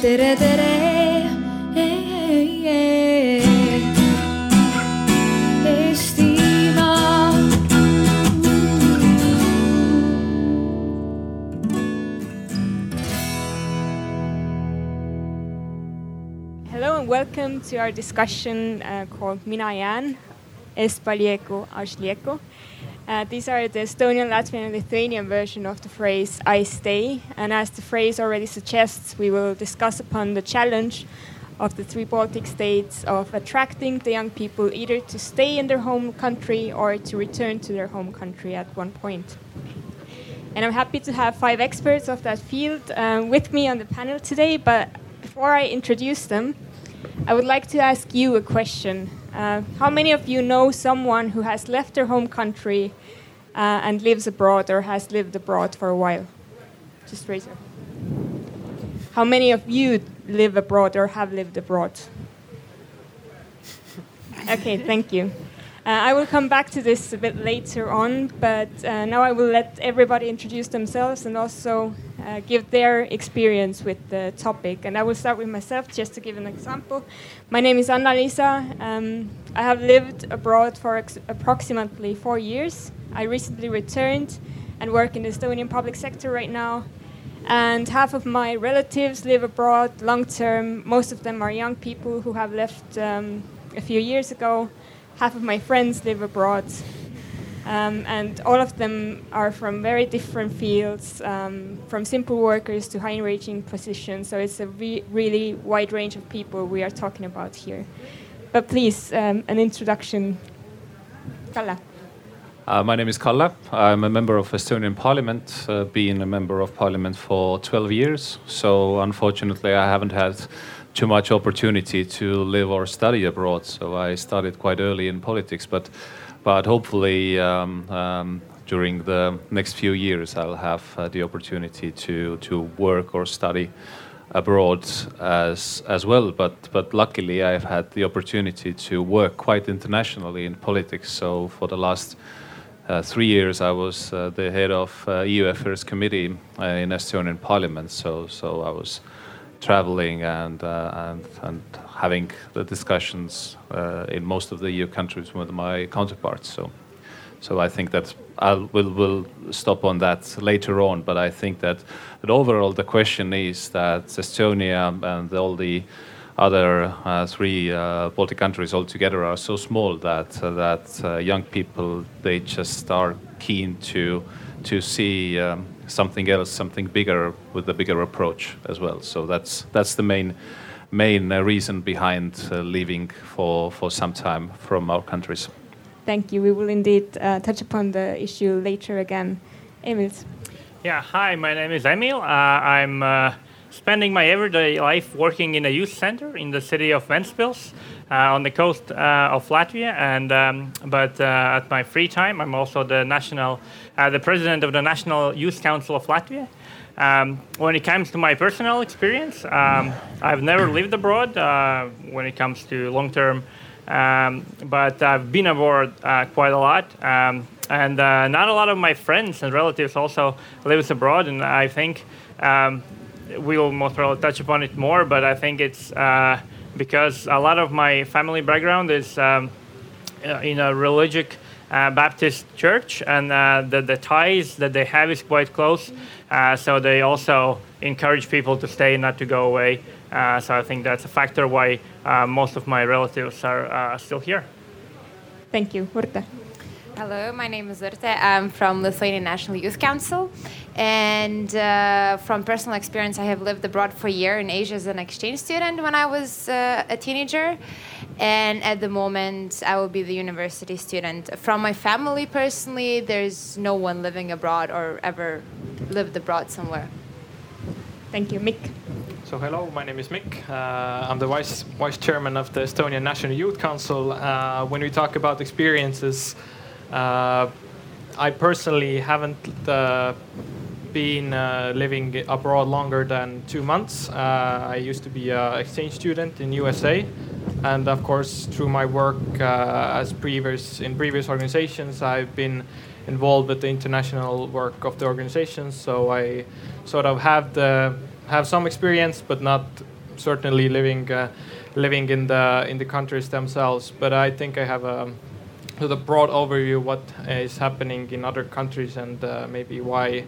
tere, tere. Hello and welcome to our discussion uh, called Minayan jään, es palieku, Ashlieko. Uh, these are the Estonian, Latvian, and Lithuanian version of the phrase I stay. And as the phrase already suggests, we will discuss upon the challenge of the three Baltic states of attracting the young people either to stay in their home country or to return to their home country at one point. And I'm happy to have five experts of that field um, with me on the panel today. But before I introduce them, I would like to ask you a question. Uh, how many of you know someone who has left their home country uh, and lives abroad or has lived abroad for a while? Just raise your hand. How many of you live abroad or have lived abroad? Okay, thank you. Uh, I will come back to this a bit later on, but uh, now I will let everybody introduce themselves and also uh, give their experience with the topic. And I will start with myself just to give an example. My name is Annaliisa. Um, I have lived abroad for approximately four years. I recently returned and work in the Estonian public sector right now. And half of my relatives live abroad long term. Most of them are young people who have left um, a few years ago. Half of my friends live abroad. Um, and all of them are from very different fields, um, from simple workers to high ranking positions. So it's a re- really wide range of people we are talking about here. But please, um, an introduction. Kalle. Uh, my name is Kalle. I'm a member of Estonian Parliament, uh, been a member of Parliament for 12 years. So unfortunately, I haven't had too much opportunity to live or study abroad. So I started quite early in politics, but but hopefully um, um, during the next few years, I'll have uh, the opportunity to to work or study abroad as as well. But but luckily, I've had the opportunity to work quite internationally in politics. So for the last uh, three years, I was uh, the head of uh, EU Affairs Committee uh, in Estonian Parliament. So, so I was traveling and uh, and and having the discussions uh, in most of the EU countries with my counterparts. So, so I think that I will will stop on that later on. But I think that that overall the question is that Estonia and all the other uh, three uh, Baltic countries altogether are so small that uh, that uh, young people they just are keen to to see um, something else, something bigger with a bigger approach as well. So that's that's the main main uh, reason behind uh, leaving for for some time from our countries. Thank you. We will indeed uh, touch upon the issue later again. Emil. Yeah, hi, my name is Emil. Uh, I'm uh, spending my everyday life working in a youth center in the city of Ventspils on the coast uh, of Latvia. And um, but uh, at my free time, I'm also the national, uh, the president of the National Youth Council of Latvia. Um, when it comes to my personal experience, um, I've never lived abroad. Uh, when it comes to long term. Um, but I've been abroad uh, quite a lot, um, and uh, not a lot of my friends and relatives also lives abroad. And I think um, we will most probably touch upon it more. But I think it's uh, because a lot of my family background is um, uh, in a religious uh, Baptist church, and uh, the, the ties that they have is quite close. Uh, so they also encourage people to stay, not to go away. Uh, so I think that's a factor why uh, most of my relatives are still here. Thank you. Urte. Hello, my name is Urte. I'm from Lithuanian National Youth Council. And uh, from personal experience, I have lived abroad for a year in Asia as an exchange student when I was uh, a teenager. And at the moment, I will be the university student. From my family personally, there's no one living abroad or ever lived abroad somewhere. Thank you. Mikk. So hello, my name is Mikk. Uh, I'm the vice vice chairman of the Estonian National Youth Council. Uh, when we talk about experiences, I personally haven't uh, been uh, living abroad longer than two months. Uh, I used to be an exchange student in USA, and of course, through my work as previous in previous organizations, I've been involved with the international work of the organizations. So I sort of have the have some experience, but not certainly living uh, living in the in the countries themselves. But I think I have a sort of broad overview what is happening in other countries and uh, maybe why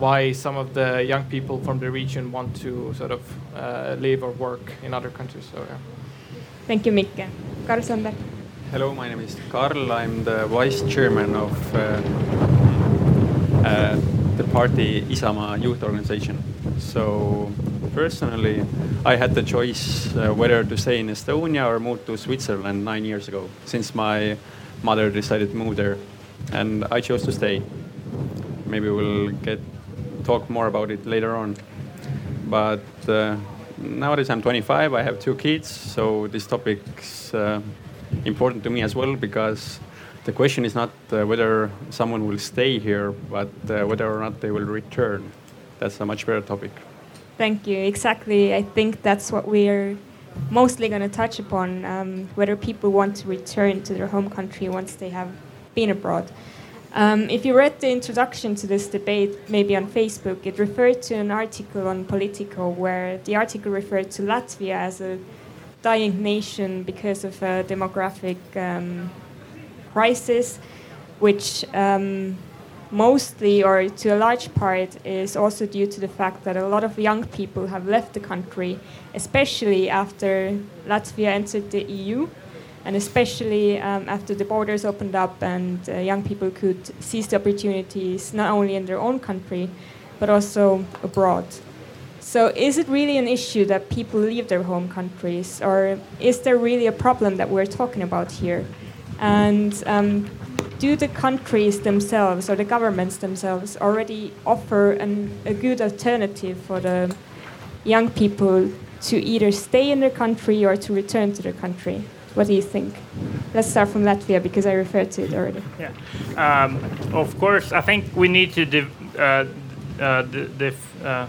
why some of the young people from the region want to sort of uh, live or work in other countries. So yeah. Thank you, Mikke. Karl Sandberg. Hello, my name is Karl. I'm the vice chairman of uh, uh, the party Isamaa Youth Organization. So personally, I had the choice uh, whether to stay in Estonia or move to Switzerland nine years ago, since my mother decided to move there, and I chose to stay. Maybe we'll get talk more about it later on. But uh, nowadays I'm 25. I have two kids, so this topic's uh, important to me as well because the question is not uh, whether someone will stay here, but uh, whether or not they will return. That's a much better topic. Thank you. Exactly. I think that's what we're mostly going to touch upon um, whether people want to return to their home country once they have been abroad. Um, if you read the introduction to this debate, maybe on Facebook, it referred to an article on Politico where the article referred to Latvia as a dying nation because of a demographic um, crisis, which um, mostly or to a large part is also due to the fact that a lot of young people have left the country, especially after Latvia entered the EU and especially um, after the borders opened up and uh, young people could seize the opportunities not only in their own country but also abroad. So, is it really an issue that people leave their home countries, or is there really a problem that we're talking about here? And um, do the countries themselves or the governments themselves already offer an, a good alternative for the young people to either stay in their country or to return to their country? What do you think? Let's start from Latvia because I referred to it already. Yeah, um, of course. I think we need to uh, uh, uh,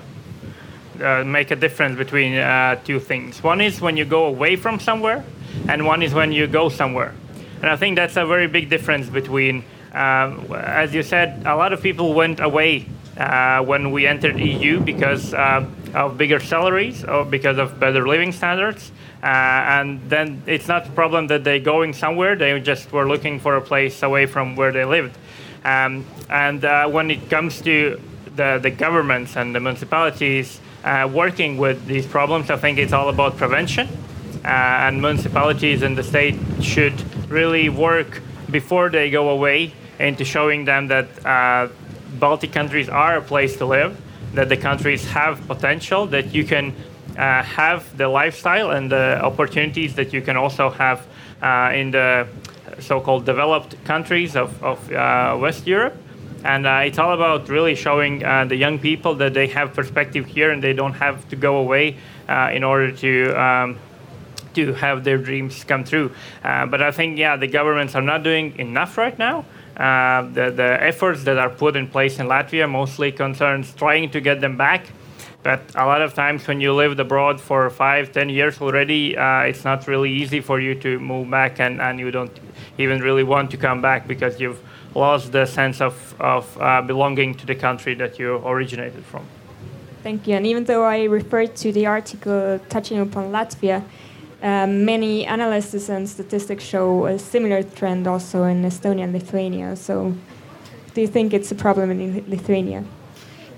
uh, make a difference between uh, two things. One is when you go away from somewhere, and one is when you go somewhere. And I think that's a very big difference between, um, as you said, a lot of people went away uh, when we entered EU because uh, of bigger salaries or because of better living standards. Uh, and then it's not a problem that they're going somewhere, they just were looking for a place away from where they lived. Um, and uh, when it comes to the, the governments and the municipalities uh, working with these problems, I think it's all about prevention. Uh, and municipalities and the state should really work before they go away into showing them that uh, Baltic countries are a place to live, that the countries have potential, that you can uh, have the lifestyle and the opportunities that you can also have uh, in the so-called developed countries of, of uh, West Europe. And uh, it's all about really showing uh, the young people that they have perspective here and they don't have to go away in order to um, to have their dreams come true. Uh, but I think, yeah, the governments are not doing enough right now. Uh, the, the efforts that are put in place in Latvia mostly concerns trying to get them back. But a lot of times when you lived abroad for five, ten years already, uh, it's not really easy for you to move back and, and you don't even really want to come back because you've lost the sense of, of uh, belonging to the country that you originated from. Thank you. And even though I referred to the article touching upon Latvia, um, many analysis and statistics show a similar trend also in Estonia and Lithuania. So, do you think it's a problem in Lithuania?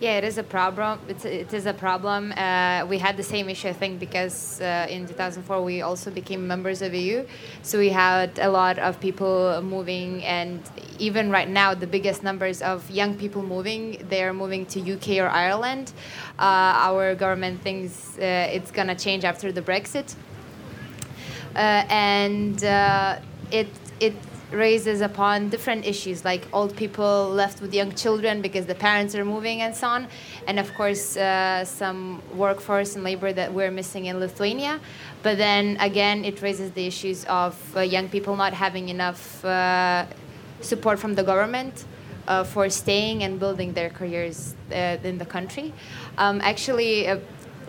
Yeah, it is a problem. It's, it is a problem. Uh, we had the same issue, I think, because uh, in 2004 we also became members of EU. So we had a lot of people moving, and even right now, the biggest numbers of young people moving, they are moving to UK or Ireland. Uh, our government thinks uh, it's going to change after the Brexit. Uh, and uh, it it raises upon different issues like old people left with young children because the parents are moving and so on. And of course uh, some workforce and labor that we're missing in lithuania. But then again it raises the issues of uh, young people not having enough uh, support from the government uh, for staying and building their careers in the country. Um, actually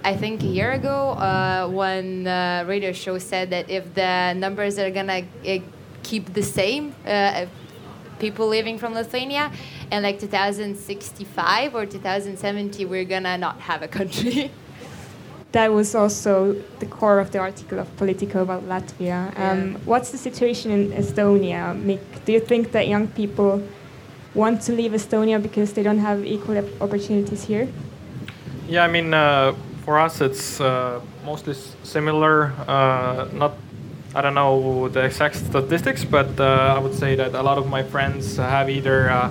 I think a year ago, uh, one uh, radio show said that if the numbers are gonna uh, keep the same, uh, people living from Lithuania, in like 2065 or 2070, we're gonna not have a country. that was also the core of the article of Politico about Latvia. Um, Yeah. What's the situation in Estonia, Mikk? Do you think that young people want to leave Estonia because they don't have equal opportunities here? Yeah, I mean, uh, for us, it's uh, mostly similar. Uh, not, I don't know the exact statistics, but uh, I would say that a lot of my friends have either uh,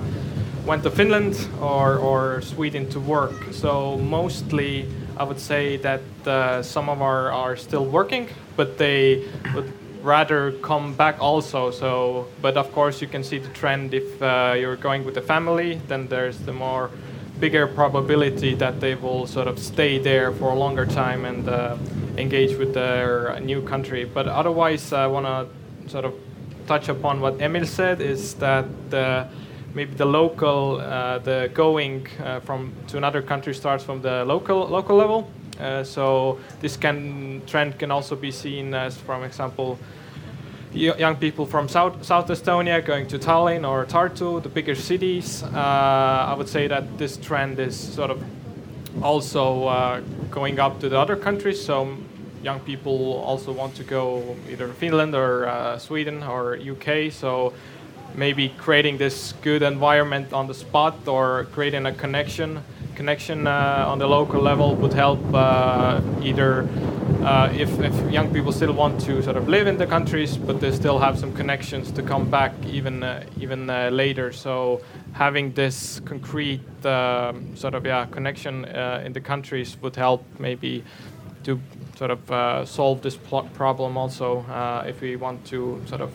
went to Finland or, or Sweden to work. So mostly, I would say that uh, some of our are still working, but they would rather come back also. So, but of course, you can see the trend. If you're going with the family, then there's the more bigger probability that they will sort of stay there for a longer time and uh, engage with their new country. But otherwise, I want to sort of touch upon what Emil said is that uh, maybe the local, uh, the going uh, from to another country starts from the local local level. Uh, so this can trend can also be seen as, for example, young people from South, South Estonia going to Tallinn or Tartu, the bigger cities. Uh, I would say that this trend is sort of also uh, going up to the other countries. So young people also want to go either Finland or uh, Sweden or UK. So maybe creating this good environment on the spot or creating a connection connection uh, on the local level would help uh, either uh, if, if young people still want to sort of live in the countries but they still have some connections to come back even uh, even uh, later. So having this concrete um, sort of yeah connection uh, in the countries would help maybe to sort of solve this problem also if we want to sort of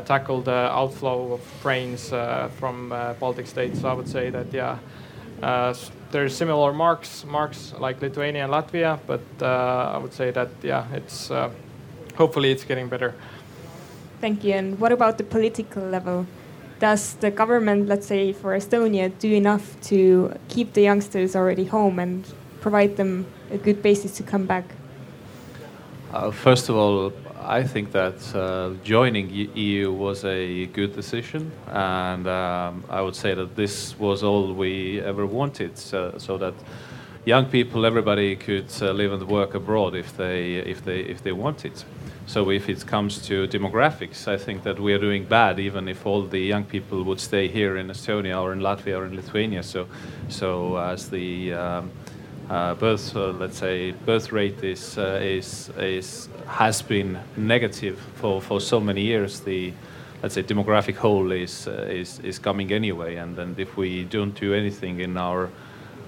tackle the outflow of brains uh, from uh, Baltic states. So I would say that yeah, uh, s- there's similar marks marks like Lithuania and Latvia, but uh, I would say that yeah, it's uh, hopefully it's getting better. Thank you. And what about the political level? Does the government, let's say for Estonia, do enough to keep the youngsters already home and provide them a good basis to come back? Uh, first of all, I think that uh, joining EU was a good decision, and um, I would say that this was all we ever wanted, so, so that young people, everybody could uh, live and work abroad if they if they if they wanted. So if it comes to demographics, I think that we are doing bad, even if all the young people would stay here in Estonia or in Latvia or in Lithuania. So, so as the um, uh, birth, uh, let's say, birth rate is uh, is is has been negative for, for so many years. The let's say demographic hole is uh, is is coming anyway, and then if we don't do anything in our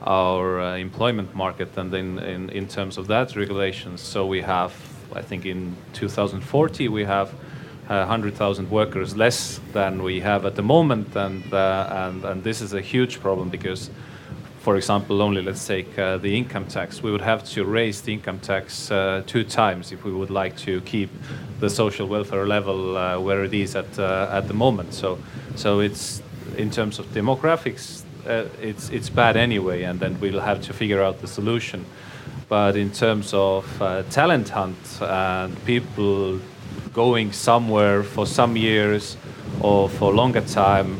our uh, employment market and then in, in terms of that regulations, so we have, I think in 2040 we have uh, 100,000 workers less than we have at the moment, and and and this is a huge problem because for example, only let's take uh, the income tax. We would have to raise the income tax uh, two times if we would like to keep the social welfare level uh, where it is at uh, at the moment. So, so it's in terms of demographics, uh, it's it's bad anyway, and then we'll have to figure out the solution. But in terms of uh, talent hunt and people going somewhere for some years or for longer time,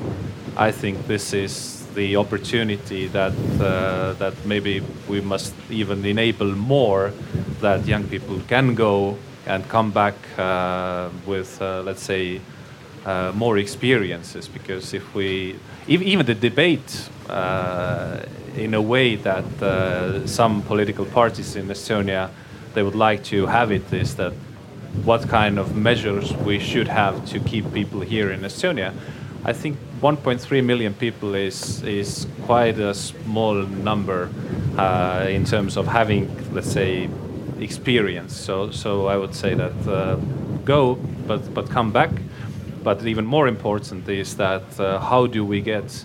I think this is the opportunity that uh, that maybe we must even enable more that young people can go and come back uh, with uh, let's say uh, more experiences because if we ev- even the debate uh, in a way that uh, some political parties in Estonia they would like to have it is that what kind of measures we should have to keep people here in Estonia. I think 1.3 million people is is quite a small number uh, in terms of having, let's say, experience. So so I would say that uh, go, but but come back. But even more important is that uh, how do we get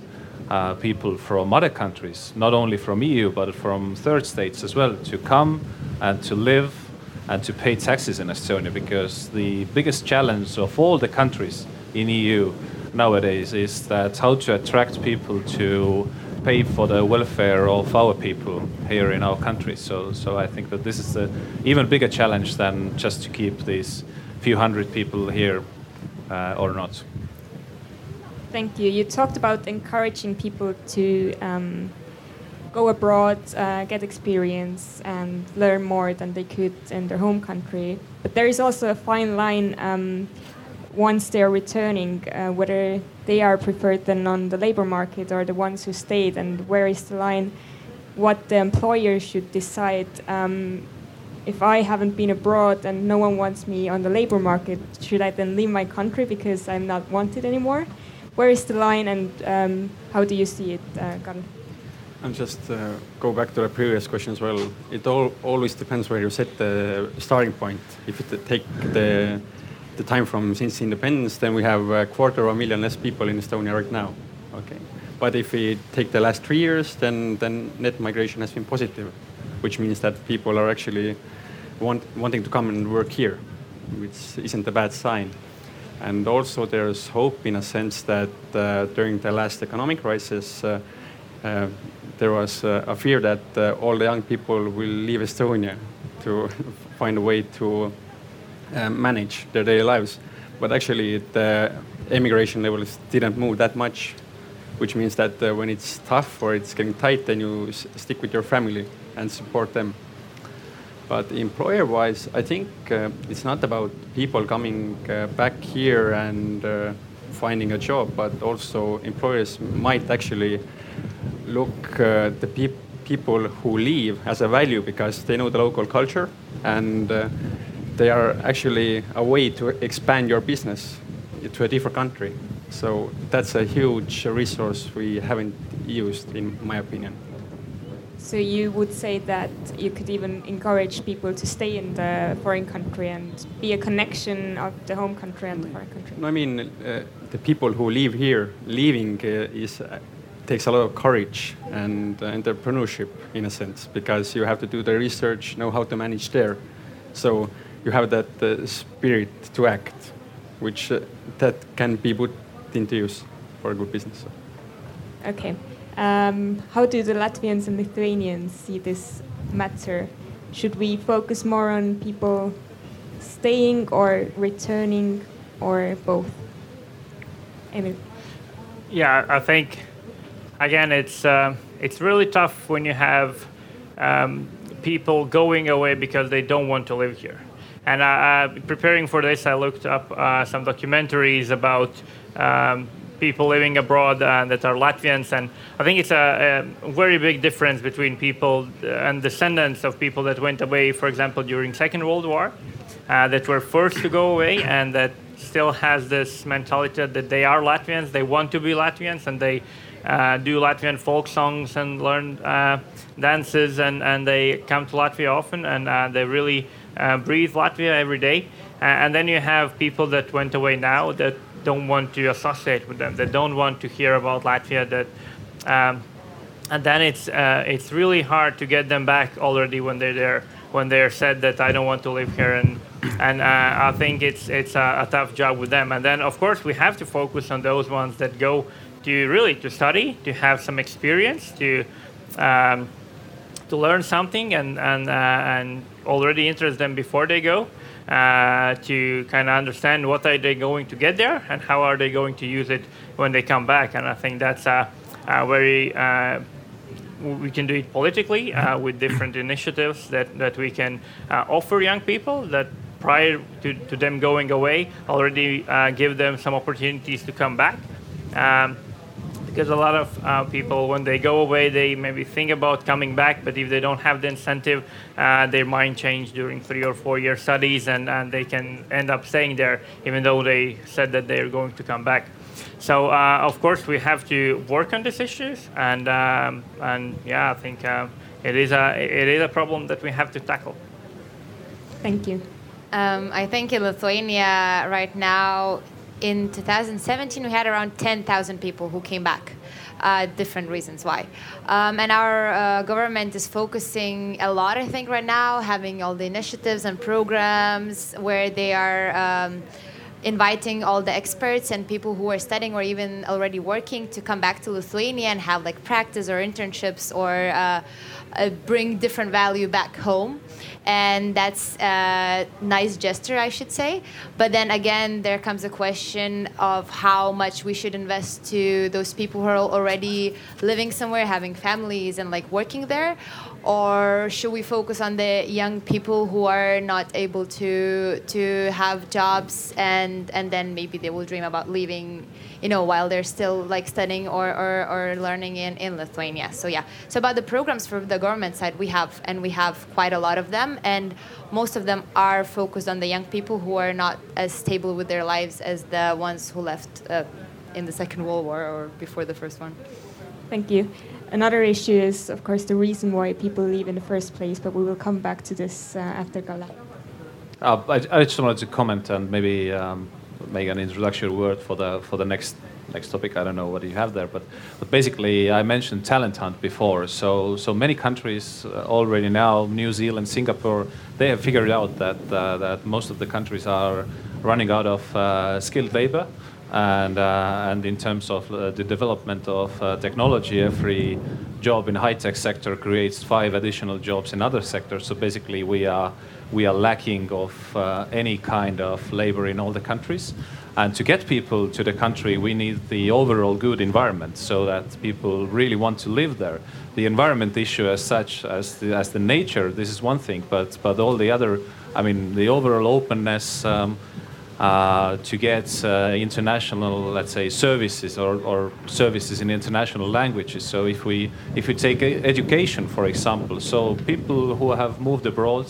uh, people from other countries, not only from EU but from third states as well, to come and to live and to pay taxes in Estonia because the biggest challenge of all the countries in EU nowadays is that how to attract people to pay for the welfare of our people here in our country. So, so I think that this is an even bigger challenge than just to keep these few hundred people here uh, or not. Thank you. You talked about encouraging people to um, go abroad, uh, get experience, and learn more than they could in their home country. But there is also a fine line um, once they are returning, uh, whether they are preferred then on the labor market or the ones who stayed, and where is the line? What the employer should decide. Um, if I haven't been abroad and no one wants me on the labor market, should I then leave my country because I'm not wanted anymore? Where is the line, and um, how do you see it, uh, Karl? And just uh, go back to the previous question as well. It all always depends where you set the starting point. If you take the the time from since independence, then we have a quarter of a million less people in Estonia right now. Okay, but if we take the last three years, then then net migration has been positive, which means that people are actually want, wanting to come and work here, which isn't a bad sign. And also, there's hope in a sense that uh, during the last economic crisis. Uh, uh, there was a fear that uh, all the young people will leave Estonia to find a way to uh, manage their daily lives. But actually, the immigration levels didn't move that much, which means that uh, when it's tough or it's getting tight, then you stick with your family and support them. But employer wise, I think uh, it's not about people coming uh, back here and uh, finding a job, but also employers might actually look uh, the peop- people who leave as a value because they know the local culture and uh, they are actually a way to expand your business to a different country. So that's a huge resource we haven't used, in my opinion. So you would say that you could even encourage people to stay in the foreign country and be a connection of the home country and the foreign country. No, I mean uh, the people who live here, leaving uh, is uh, takes a lot of courage and uh, entrepreneurship in a sense because you have to do the research, know how to manage there. So you have that uh, spirit to act, which uh, that can be put into use for a good business. Okay. Um, how do the Latvians and Lithuanians see this matter? Should we focus more on people staying or returning or both? Emil. Yeah, I think again it's uh, it's really tough when you have um, people going away because they don't want to live here. And uh, uh, preparing for this, I looked up uh, some documentaries about um, people living abroad uh, that are Latvians, and I think it's a, a, very big difference between people and descendants of people that went away, for example, during Second World War, uh, that were forced to go away, and that still has this mentality that they are Latvians, they want to be Latvians, and they uh, do Latvian folk songs and learn dances, and, and they come to Latvia often, and they really uh, breathe Latvia every day. Uh, and then you have people that went away now that don't want to associate with them, that don't want to hear about Latvia. That, um, and then it's uh, it's really hard to get them back already when they're there, when they're said that I don't want to live here, and and uh, I think it's it's a, a, tough job with them. And then of course we have to focus on those ones that go to really to study, to have some experience, to um, to learn something and and uh, and already interest them before they go uh, to kind of understand what are they going to get there and how are they going to use it when they come back. And i think that's a, a very uh, we can do it politically uh, with different initiatives that, that we can uh, offer young people that prior to, to them going away already uh, give them some opportunities to come back. Um, because a lot of uh, people, when they go away, they maybe think about coming back, but if they don't have the incentive, uh, their mind change during three or four year studies, and, and they can end up staying there, even though they said that they're going to come back. So, uh, of course, we have to work on these issues, and um, and yeah, I think uh, it is a it is a problem that we have to tackle. Thank you. Um, I think in Lithuania right now in 2017, we had around 10,000 people who came back. Uh, different reasons why. Um, and our uh, government is focusing a lot, I think, right now, having all the initiatives and programs where they are um, inviting all the experts and people who are studying or even already working to come back to Lithuania and have like practice or internships or uh, uh, bring different value back home and that's a nice gesture i should say. But then again there comes a question of how much we should invest to those people who are already living somewhere having families and like working there or should we focus on the young people who are not able to to have jobs and and then maybe they will dream about leaving you know while they're still like studying or, or, or learning in, in lithuania. So yeah. So about the programs from the government side we have and we have quite a lot of them. And most of them are focused on the young people who are not as stable with their lives as the ones who left uh, in the second world war or before the first one. Thank you Another issue is, of course, the reason why people leave in the first place, but we will come back to this uh, after Gala. Uh, I, I, just wanted to comment and maybe um, make an introductory word for the for the next next topic. I don't know what you have there, but but basically I mentioned talent hunt before. So so many countries uh, already now, New Zealand, Singapore, they have figured out that uh, that most of the countries are running out of uh, skilled labor and uh, and in terms of uh, the development of uh, technology, every job in high tech sector creates five additional jobs in other sectors. So basically, we are we are lacking of uh, any kind of labor in all the countries. And to get people to the country, we need the overall good environment so that people really want to live there. The environment issue, as such, as the, as the nature, this is one thing, but but all the other, I mean, the overall openness. Um, uh, to get uh, international, let's say, services or, or, services in international languages. So if we if we take education, for example, so people who have moved abroad,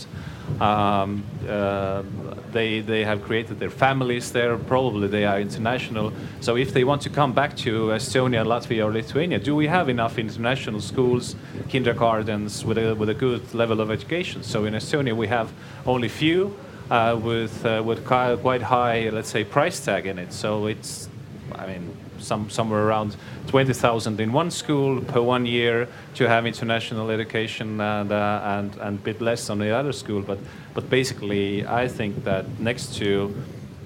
um, uh, they they have created their families there. Probably they are international. So if they want to come back to Estonia, Latvia, or Lithuania, do we have enough international schools, kindergartens with a with a good level of education? So in Estonia we have only few uh, with uh, with quite high, let's say, price tag in it. So it's, I mean, some somewhere around 20,000 in one school per one year to have international education and uh, and and bit less on the other school. But but basically, I think that next to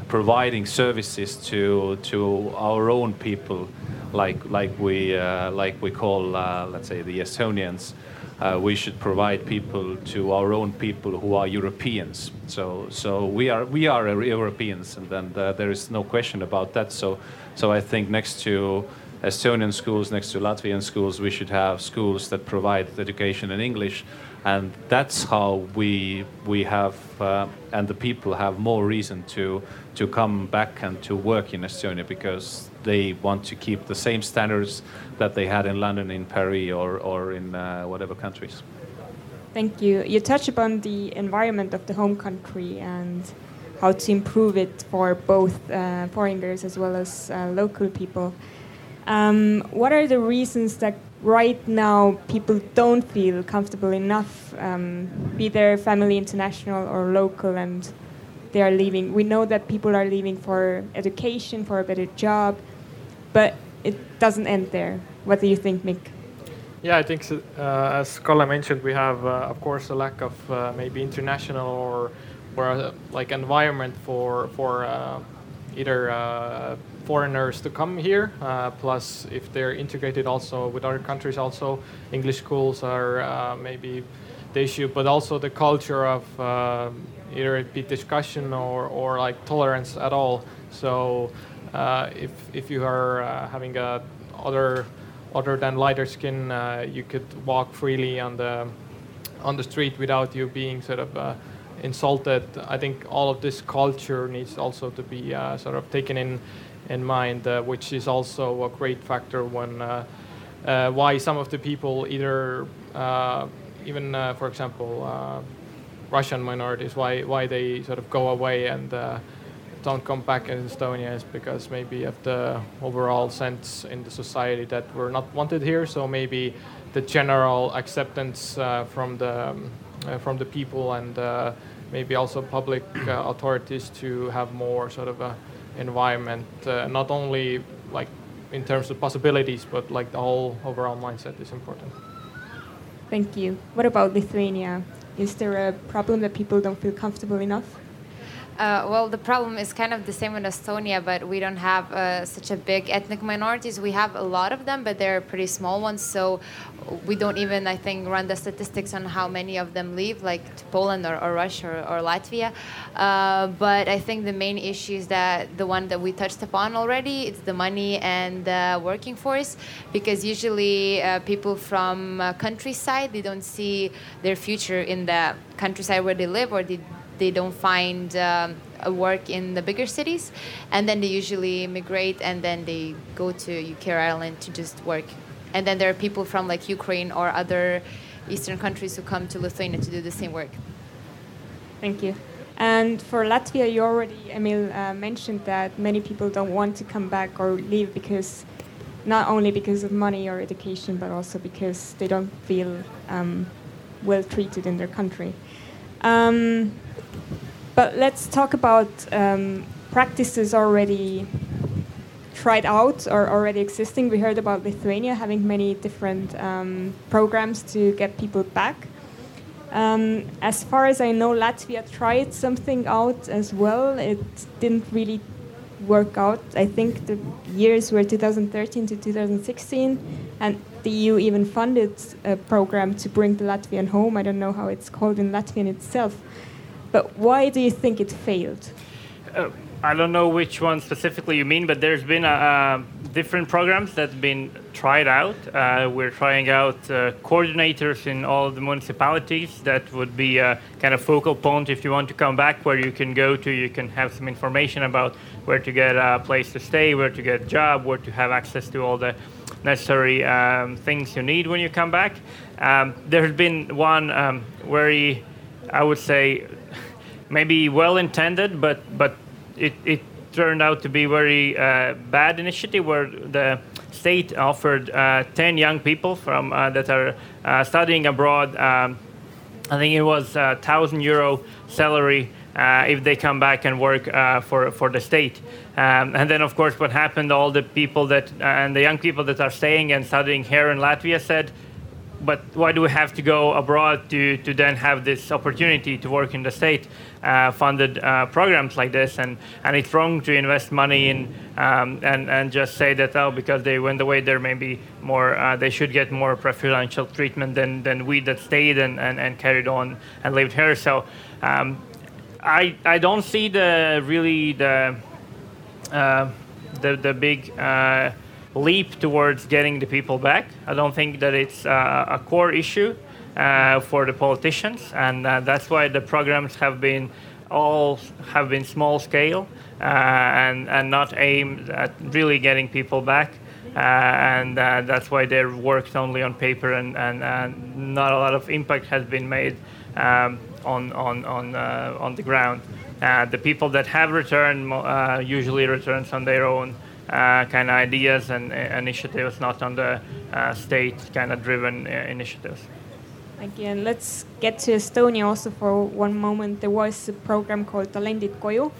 providing services to to our own people, like like we uh, like we call uh, let's say the Estonians uh, we should provide people to our own people who are Europeans. So, so we are we are Europeans, and then uh, there is no question about that. So, so I think next to Estonian schools, next to Latvian schools, we should have schools that provide education in English, and that's how we we have uh, and the people have more reason to to come back and to work in Estonia because they want to keep the same standards that they had in London, in Paris, or, or in uh, whatever countries. Thank you. You touch upon the environment of the home country and how to improve it for both uh, foreigners as well as uh, local people. Um, what are the reasons that right now people don't feel comfortable enough, um, be their family international or local, and they are leaving? We know that people are leaving for education, for a better job, but it doesn't end there. What do you think, Mikk? Yeah, I think uh, as Kalle mentioned, we have uh, of course a lack of uh, maybe international or or uh, like environment for for uh, either uh, foreigners to come here. plus, if they're integrated also with other countries, also English schools are maybe the issue, but also the culture of either it be discussion or or like tolerance at all. So if if you are uh, having a other other than lighter skin, uh, you could walk freely on the on the street without you being sort of uh, insulted. I think all of this culture needs also to be uh, sort of taken in in mind, uh, which is also a great factor when why some of the people either even for example Russian minorities why why they sort of go away and don't come back in Estonia is because maybe of the overall sense in the society that we're not wanted here. So maybe the general acceptance uh, from the um, uh, from the people and uh, maybe also public uh, authorities to have more sort of a environment, uh, not only like in terms of possibilities, but like the whole overall mindset is important. Thank you. What about Lithuania? Is there a problem that people don't feel comfortable enough? Uh, well, the problem is kind of the same in Estonia, but we don't have uh, such a big ethnic minorities. We have a lot of them, but they're pretty small ones. So we don't even, I think, run the statistics on how many of them leave, like to Poland or, or Russia or, or Latvia. Uh, but I think the main issue is that the one that we touched upon already, it's the money and the working force, because usually uh, people from uh, countryside, they don't see their future in the countryside where they live or they they don't find um, a work in the bigger cities, and then they usually migrate and then they go to UK or Ireland to just work. And then there are people from like Ukraine or other Eastern countries who come to Lithuania to do the same work. Thank you. And for Latvia, you already, Emil, uh, mentioned that many people don't want to come back or leave because not only because of money or education, but also because they don't feel um, well treated in their country. Um, but let's talk about um, practices already tried out or already existing. We heard about Lithuania having many different um, programs to get people back. Um, as far as I know, Latvia tried something out as well. It didn't really work out. I think the years were 2013 to 2016, and the EU even funded a program to bring the Latvian home. I don't know how it's called in Latvian itself. But why do you think it failed? Uh, I don't know which one specifically you mean, but there's been a, a different programs that've been tried out. Uh, we're trying out uh, coordinators in all the municipalities. That would be a kind of focal point if you want to come back, where you can go to. You can have some information about where to get a place to stay, where to get a job, where to have access to all the necessary um, things you need when you come back. Um, there has been one um, very, I would say, maybe well intended, but but it, it turned out to be very uh, bad initiative where the state offered uh, 10 young people from uh, that are uh, studying abroad. Um, I think it was a thousand euro salary uh, if they come back and work uh, for for the state. Um, and then, of course, what happened? All the people that and the young people that are staying and studying here in Latvia said, but why do we have to go abroad to, to then have this opportunity to work in the state uh, funded uh, programs like this? And, and it's wrong to invest money in um, and, and just say that oh because they went away there may be more uh, they should get more preferential treatment than, than we that stayed and, and, and carried on and lived here. So um, I, I don't see the really the uh, the, the big uh, leap towards getting the people back. I don't think that it's uh, a core issue uh, for the politicians, and uh, that's why the programs have been all have been small scale uh, and and not aimed at really getting people back. Uh, and uh, that's why they're worked only on paper, and, and, and, not a lot of impact has been made um, on on on on the ground. the people that have returned usually returns on their own uh, kind of ideas and uh, initiatives, not on the uh, state kind of driven initiatives. Thank you. And let's get to Estonia also for one moment. There was a program called Talendid Koju,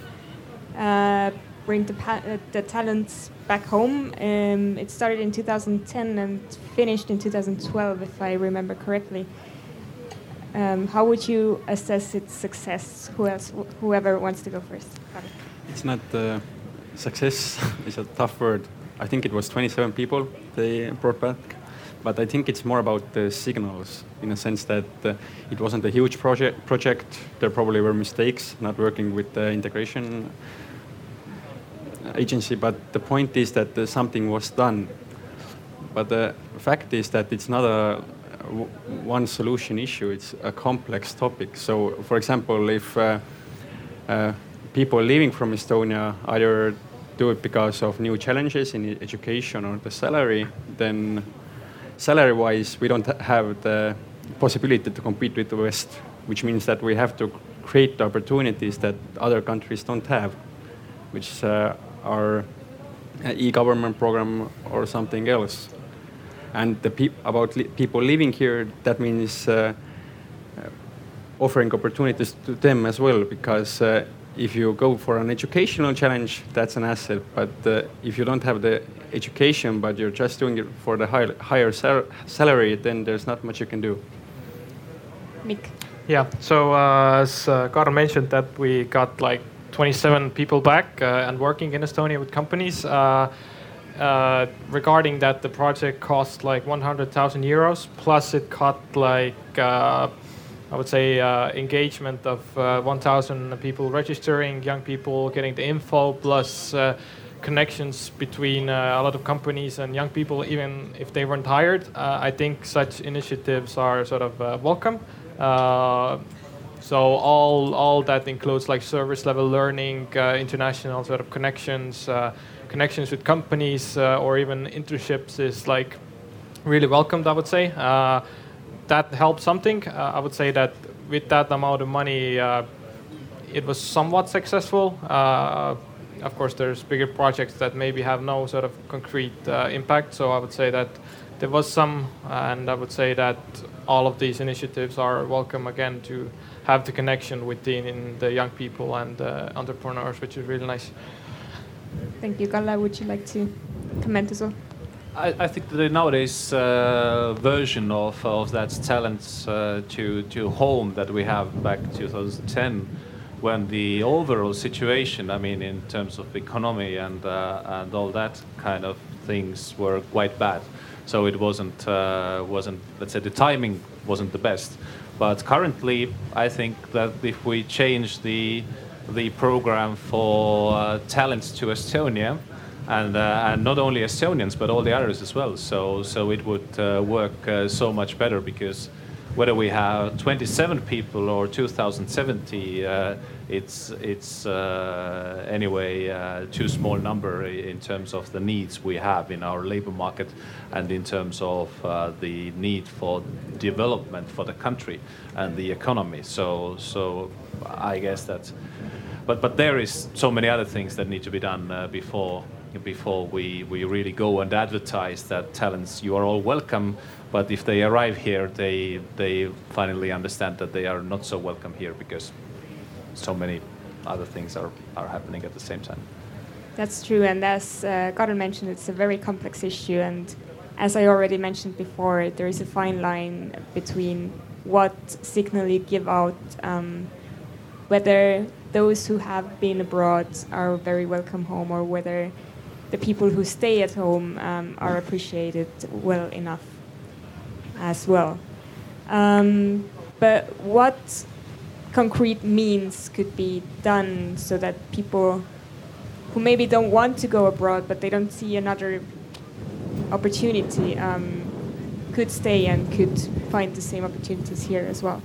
uh, bring the, uh, the talents back home. Um, it started in 2010 and finished in 2012, if I remember correctly. Um, how would you assess its success? Who else, whoever wants to go first? It's not uh, success is a tough word. I think it was 27 people they brought back, but I think it's more about the signals in a sense that uh, it wasn't a huge project. Project there probably were mistakes not working with the integration agency, but the point is that uh, something was done. But the fact is that it's not a one solution issue; it's a complex topic. So, for example, if uh, uh people leaving from Estonia either do it because of new challenges in education or the salary, then salary wise, we don't have the possibility to compete with the West, which means that we have to create opportunities that other countries don't have, which uh, are e-government program or something else. And the pe- about li- people living here, that means uh, offering opportunities to them as well, because uh, if you go for an educational challenge, that's an asset. But uh, if you don't have the education, but you're just doing it for the high, higher sal salary, then there's not much you can do. Mikk. Yeah. So uh, as uh, Karl mentioned, that we got like 27 people back and working in Estonia with companies. regarding that, the project cost like 100,000 euros, plus it cut like I would say uh, engagement of uh, 1,000 people registering, young people getting the info, plus uh, connections between a lot of companies and young people, even if they weren't hired. I think such initiatives are sort of welcome. So all all that includes like service level learning, uh, international sort of connections, uh, connections with companies, uh, or even internships is like really welcomed. I would say that helped something. Uh, I would say that with that amount of money, uh, it was somewhat successful. Uh, of course, there's bigger projects that maybe have no sort of concrete impact. So I would say that there was some, and I would say that all of these initiatives are welcome again to have the connection within the young people and uh, entrepreneurs, which is really nice. Thank you, Kalle. Would you like to comment as well? I, I think the nowadays uh, version of, of that talent uh, to, to home that we have back 2010 when the overall situation, I mean, in terms of economy and, uh, and all that kind of things were quite bad. So it wasn't, uh, wasn't, let's say the timing wasn't the best. But currently, I think that if we change the, the program for uh, talents to Estonia, and uh, and not only Estonians but all the others as well. So so it would uh, work uh, so much better because whether we have 27 people or 2,070, uh, it's it's uh, anyway uh, too small number in terms of the needs we have in our labor market and in terms of the need for development for the country and the economy. So so I guess that. But, but there is so many other things that need to be done before before we, we really go and advertise that talents you are all welcome but if they arrive here they they finally understand that they are not so welcome here because so many other things are, are happening at the same time. That's true and as uh, Karl mentioned it's a very complex issue and as I already mentioned before there is a fine line between what signal you give out um, whether those who have been abroad are very welcome home or whether the people who stay at home um, are appreciated well enough as well. Um, but what concrete means could be done so that people who maybe don't want to go abroad but they don't see another opportunity um, could stay and could find the same opportunities here as well?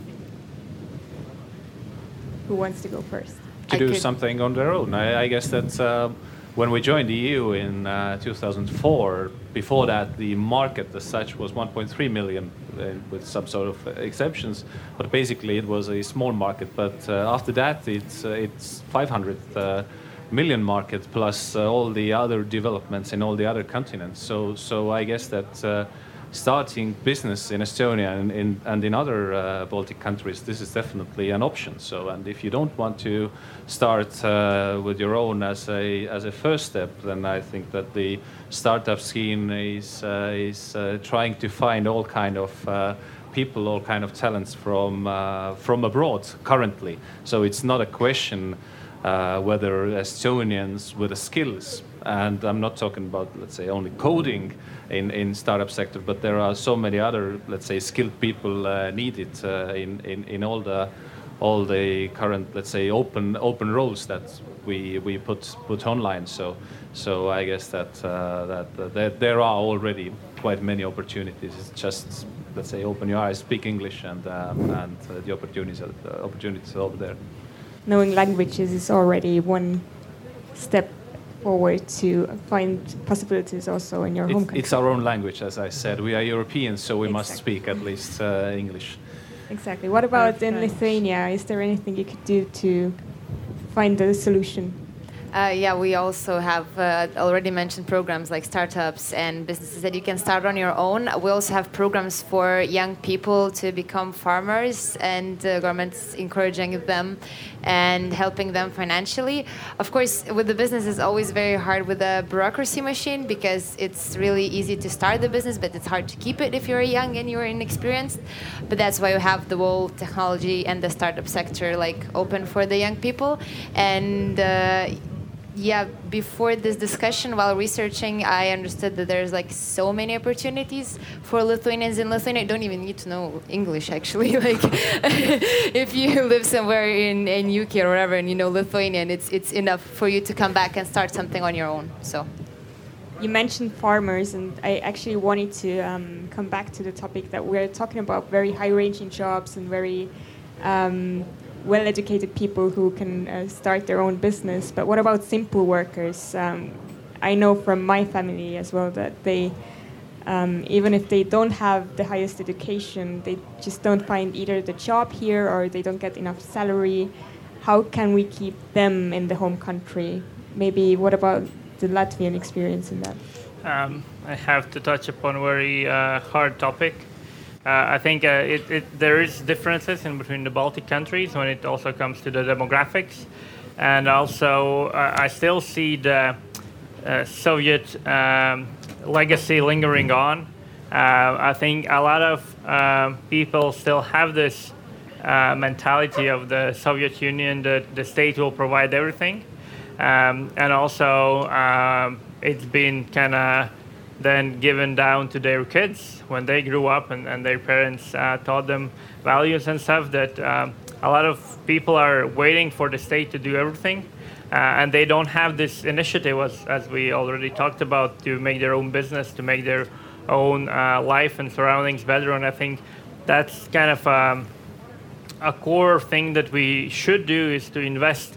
Who wants to go first? To I do something on their own. I, I guess that's. Uh, when we joined the EU in uh, 2004, before that the market as such was 1.3 million uh, with some sort of exceptions, but basically it was a small market. But uh, after that, it's uh, it's 500 uh, million market plus uh, all the other developments in all the other continents. So so I guess that starting business in Estonia and in, and in other uh, Baltic countries, this is definitely an option. So, and if you don't want to start uh, with your own as a as a first step, then I think that the startup scheme is uh, is uh, trying to find all kind of uh, people, all kind of talents from uh, from abroad currently. So it's not a question whether Estonians with the skills, and I'm not talking about let's say only coding in, in startup sector, but there are so many other, let's say, skilled people uh, needed uh, in, in, in all the all the current, let's say, open open roles that we we put put online. So so I guess that uh, that, there are already quite many opportunities. It's just let's say open your eyes, speak English, and um, and uh, the opportunities are, opportunities are over there. Knowing languages is already one step forward to find possibilities also in your it's, home country. It's our own language, as I said. We are Europeans, so we exactly. must speak at least uh, English. Exactly. What about in Lithuania? Is there anything you could do to find a solution? Uh, yeah, we also have uh, already mentioned programs like startups and businesses that you can start on your own. We also have programs for young people to become farmers, and the government's encouraging them and helping them financially. Of course, with the business, it's always very hard with the bureaucracy machine because it's really easy to start the business, but it's hard to keep it if you're young and you're inexperienced. But that's why we have the whole technology and the startup sector like open for the young people and. Yeah before this discussion while researching i understood that there's like so many opportunities for lithuanians in lithuania don't even need to know english actually. Like if you live somewhere in, in uk or wherever and you know lithuanian it's it's enough for you to come back and start something on your own so. You mentioned farmers, and I actually wanted to um, come back to the topic that we're talking about very high ranging jobs and very um, well educated people who can uh, start their own business. But what about simple workers? Um, I know from my family as well that they, um, even if they don't have the highest education, they just don't find either the job here or they don't get enough salary. How can we keep them in the home country? Maybe what about the Latvian experience in that? Um, I have to touch upon a very uh, hard topic. Uh, I think uh, it, it, there is differences in between the Baltic countries when it also comes to the demographics, and also uh, I still see the Soviet um, legacy lingering on. I think a lot of um, people still have this mentality of the Soviet Union that the state will provide everything, um, and also um, it's been kind of then given down to their kids when they grew up and, and their parents uh, taught them values and stuff that um, a lot of people are waiting for the state to do everything. Uh, and they don't have this initiative as, as we already talked about to make their own business to make their own uh, life and surroundings better. And i think that's kind of um, a core thing that we should do is to invest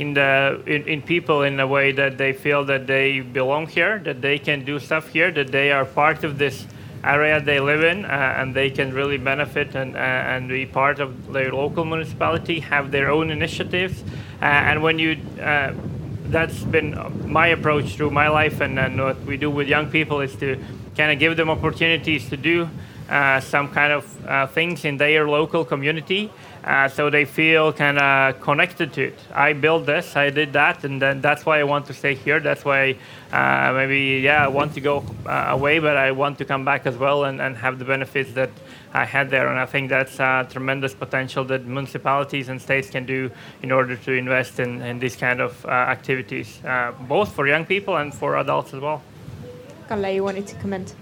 in the in, in people in a way that they feel that they belong here, that they can do stuff here, that they are part of this area they live in, uh, and they can really benefit and uh, and be part of their local municipality, have their own initiatives, uh, and when you uh, that's been my approach through my life, and, and what we do with young people is to kind of give them opportunities to do some kind of uh, things in their local community uh, so they feel kind of connected to it. I built this, I did that, and then that's why I want to stay here. That's why uh, maybe, yeah, I want to go uh, away, but I want to come back as well and, and have the benefits that I had there. And I think that's tremendous potential that municipalities and states can do in order to invest in, in these kind of uh, activities, uh, both for young people and for adults as well. Kalle, you wanted to comment?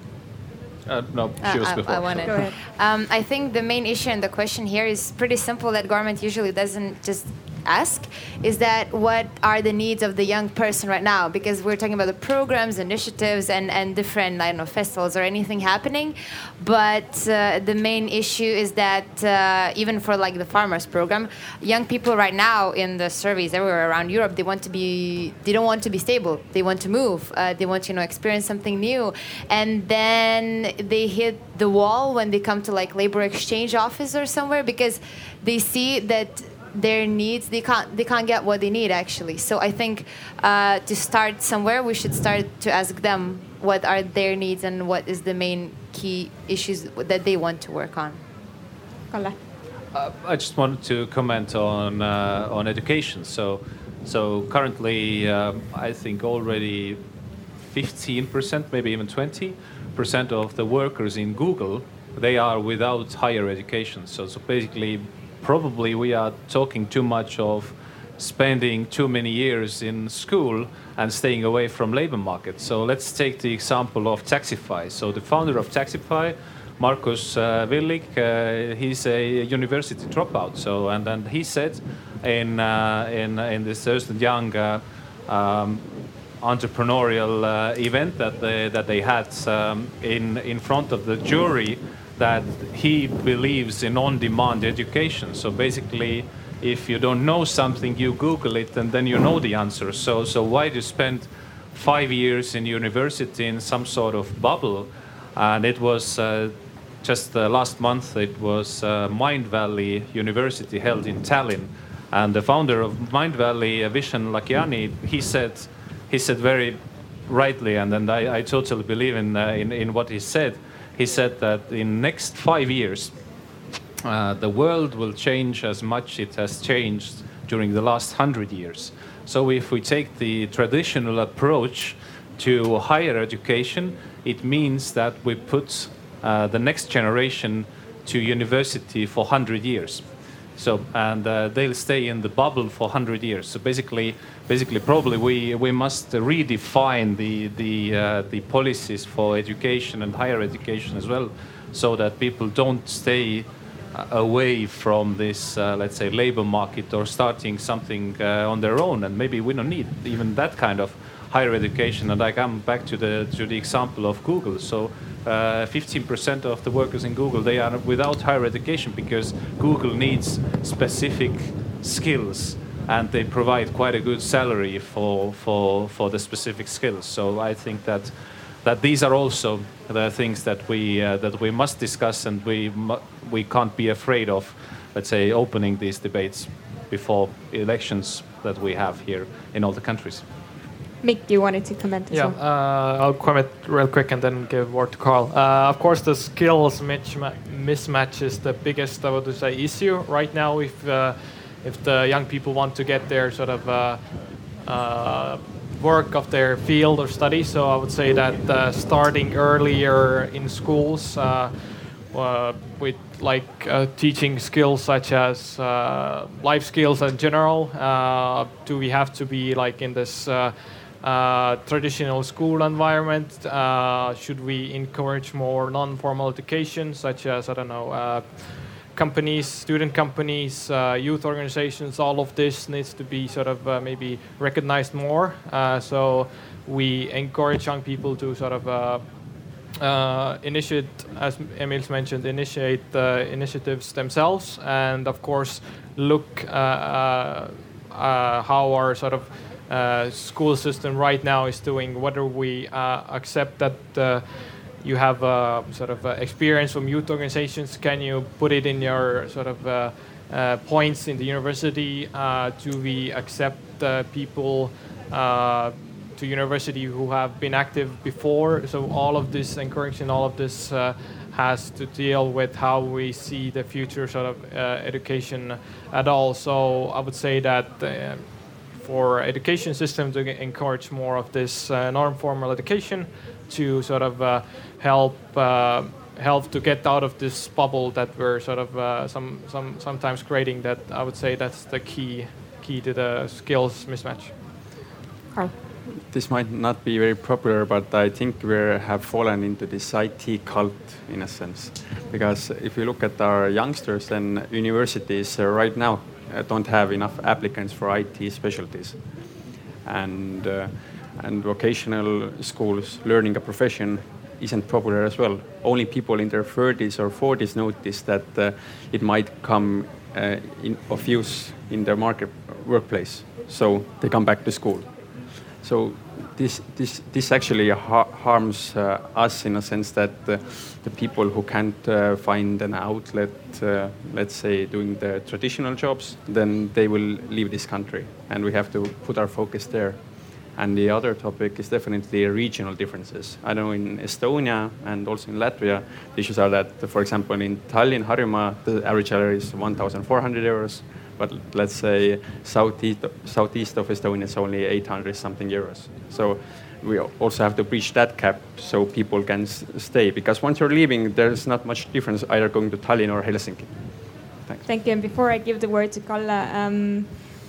Uh, no, she was I, before. I wanted. Go ahead. Um, I think the main issue and the question here is pretty simple that government usually doesn't just ask is that what are the needs of the young person right now? Because we're talking about the programs initiatives and, and different i don't know festivals or anything happening. But uh, the main issue is that uh, even for like the farmers program young people right now in the surveys everywhere around europe they want to be they don't want to be stable. They want to move. Uh, they want to you know experience something new. And then they hit the wall when they come to like labor exchange office or somewhere because they see that their needs they can't they can't get what they need actually so i think uh, to start somewhere we should start to ask them what are their needs and what is the main key issues that they want to work on Kalle. Uh, I just wanted to comment on uh, on education. So, so currently, um, I think already 15%, maybe even 20% of the workers in Google they are without higher education. So, so basically, probably we are talking too much of spending too many years in school and staying away from labor market. So let's take the example of Taxify. So the founder of Taxify, Markus uh, Villig, uh, he's a university dropout. So and and he said in uh, in in this Ernst Young. Uh, um, entrepreneurial uh, event that they, that they had um, in in front of the jury that he believes in on-demand education. So basically, if you don't know something, you Google it and then you know the answer. So so why do you spend five years in university in some sort of bubble? And it was uh, just uh, last month. It was uh, Mindvalley University held in Tallinn. And the founder of Mindvalley, uh, Vishen Lakhiani, he said, he said very rightly, and, and I, I totally believe in, uh, in, in what he said. He said that in next five years, uh, the world will change as much it has changed during the last hundred years. So if we take the traditional approach to higher education, it means that we put uh, the next generation to university for 100 years. So, and uh, they'll stay in the bubble for 100 years. So basically, basically, probably we, we must redefine the, the, uh, the policies for education and higher education as well, so that people don't stay uh, away from this, uh, let's say, labor market or starting something uh, on their own. And maybe we don't need even that kind of higher education. And I come back to the to the example of Google. So 15% uh, of the workers in Google they are without higher education because Google needs specific skills and they provide quite a good salary for for for the specific skills. So I think that that these are also the things that we uh, that we must discuss and we we can't be afraid of let's say opening these debates before elections that we have here in all the countries. Mikk, you wanted to comment as yeah, well? uh, I'll comment real quick and then give word to Carl. Uh, of course, the skills mismatch is the biggest, I would say, issue right now. If uh, if the young people want to get their sort of uh, uh, work of their field or study, so I would say that uh, starting earlier in schools with like teaching skills such as life skills in general, do we have to be like in this uh, traditional school environment? Uh, should we encourage more non-formal education, such as I don't know, uh, companies, student companies, uh, youth organizations? All of this needs to be sort of uh, maybe recognized more. Uh, so we encourage young people to sort of initiate, as Emīls mentioned, initiate initiatives themselves, and of course look how our sort of uh, school system right now is doing, whether we uh, accept that uh, you have a sort of experience from youth organizations, can you put it in your sort of uh, points in the university? do we accept people to university who have been active before? So all of this encouraging all of this has to deal with how we see the future sort of uh, education at all. So I would say that uh, for education system to encourage more of this uh, non-formal education to sort of uh, help uh, help to get out of this bubble that we're sort of uh, some, some sometimes creating that I would say that's the key key to the skills mismatch. Carl. This might not be very popular, but I think we have fallen into this IT cult in a sense. Because if you look at our youngsters, then universities uh, right now uh, don't have enough applicants for IT specialties. And, uh, and vocational schools learning a profession isn't popular as well. Only people in their 30s or 40s notice that uh, it might come uh, in, of use in their market workplace. So they come back to school. So this this this actually ha harms uh, us in a sense that uh, the people who can't uh, find an outlet, uh, let's say doing the traditional jobs, then they will leave this country, and we have to put our focus there. And the other topic is definitely regional differences. I know in Estonia and also in Latvia, the issues are that, for example, in Tallinn, Harjumaa, the average salary is 1,400 euros but let's say southeast, southeast of Estonia is only 800 something euros. So we also have to breach that cap so people can stay because once you're leaving, there's not much difference either going to Tallinn or Helsinki. Thanks. Thank you. And before I give the word to Kalle, um,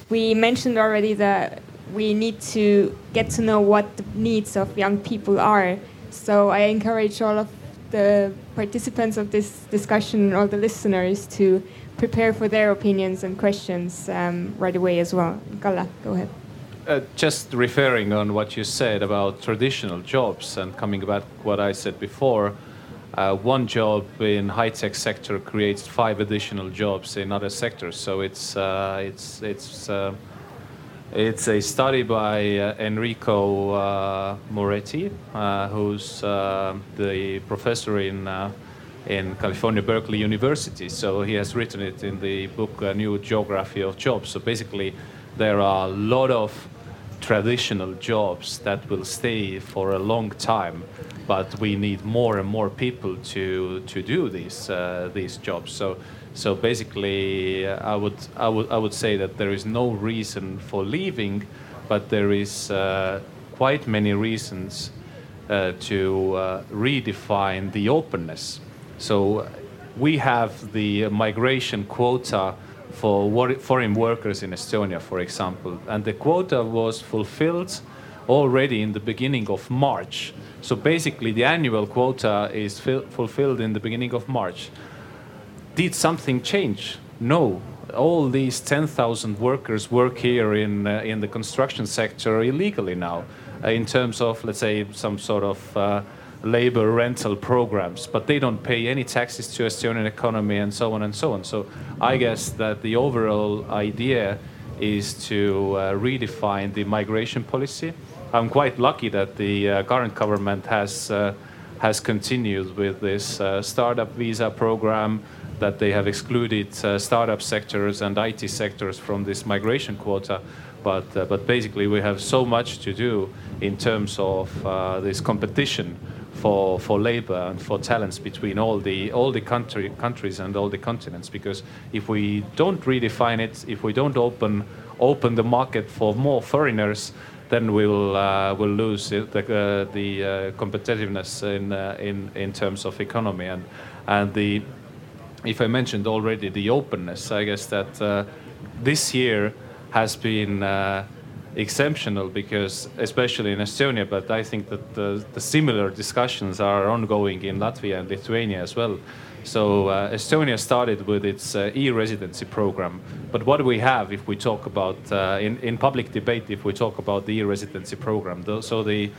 we mentioned already that we need to get to know what the needs of young people are. So I encourage all of the participants of this discussion, all the listeners, to prepare for their opinions and questions um, right away as well. Kalle, go ahead. Uh, just referring on what you said about traditional jobs and coming back what I said before, uh, one job in high-tech sector creates five additional jobs in other sectors. So it's uh, it's it's uh, it's a study by uh, Enrico uh, Moretti, who's the professor in in California Berkeley University. So he has written it in the book A New Geography of Jobs. So basically, there are a lot of traditional jobs that will stay for a long time, but we need more and more people to to do these uh, these jobs. So so basically, I would I would I would say that there is no reason for leaving, but there is uh, quite many reasons uh, to uh, redefine the openness. So we have the migration quota for foreign workers in Estonia, for example. And the quota was fulfilled already in the beginning of March. So basically, the annual quota is fulfilled in the beginning of March. Did something change? No. All these 10,000 workers work here in, uh, in the construction sector illegally now, uh, in terms of, let's say, some sort of uh, labor rental programs, but they don't pay any taxes to Estonian economy and so on and so on. So I guess that the overall idea is to uh, redefine the migration policy. I'm quite lucky that the uh, current government has uh, has continued with this startup visa program, that they have excluded uh, startup sectors and IT sectors from this migration quota. But uh, but basically, we have so much to do in terms of this competition for, for labor and for talents between all the all the country, countries and all the continents. Because if we don't redefine it, if we don't open open the market for more foreigners, then we'll uh, we'll lose the uh, the uh, competitiveness in uh, in in terms of economy and and the if I mentioned already the openness, I guess that uh, this year has been uh, exceptional because, especially in Estonia, but I think that the, the similar discussions are ongoing in Latvia and Lithuania as well. So uh, Estonia started with its uh, e-residency program, but what do we have if we talk about uh, in in public debate if we talk about the e-residency program? So the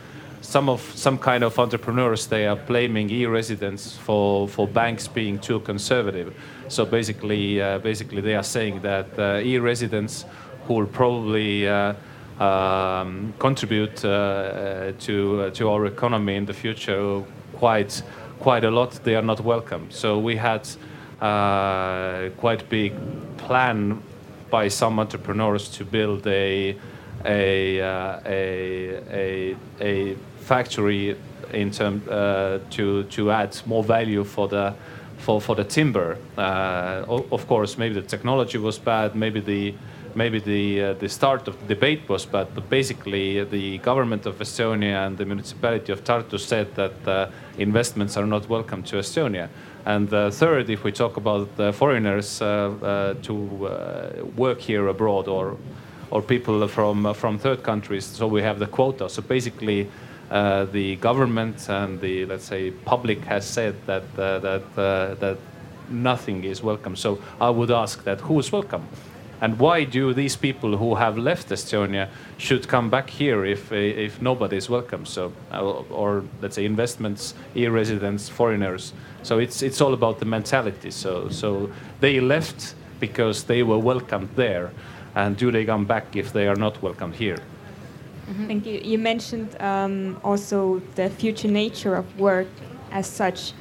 some of some kind of entrepreneurs they are blaming e-residents for for banks being too conservative. So basically, uh, basically they are saying that uh, e-residents who will probably uh, um, contribute uh, to uh, to our economy in the future quite quite a lot. They are not welcome. So we had uh, quite big plan by some entrepreneurs to build a a a a, a factory in term uh, to to add more value for the for for the timber. Uh, of course, maybe the technology was bad. Maybe the maybe the uh, the start of the debate was bad, but basically the government of Estonia and the municipality of Tartu said that uh, investments are not welcome to Estonia. And uh, third, if we talk about foreigners uh, uh, to uh, work here abroad or or people from from third countries, so we have the quota. So basically. Uh, the government and the let's say public has said that uh, that uh, that nothing is welcome. So I would ask that who is welcome? And why do these people who have left Estonia should come back here if if nobody is welcome? So, uh, or let's say investments, e-residents, foreigners. So it's it's all about the mentality. So so they left because they were welcomed there, and do they come back if they are not welcomed here? Mm -hmm. Thank you. You mentioned um, also the future nature of work as such.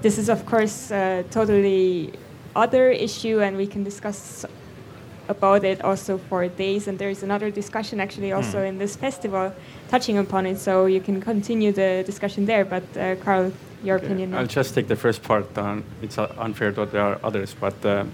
This is of course a totally other issue, and we can discuss about it also for days. And there's another discussion actually also mm. in this festival touching upon it. So you can continue the discussion there. But uh, Carl, your okay. opinion? I'll just take the first part. On, it's uh, unfair that there are others, but uh,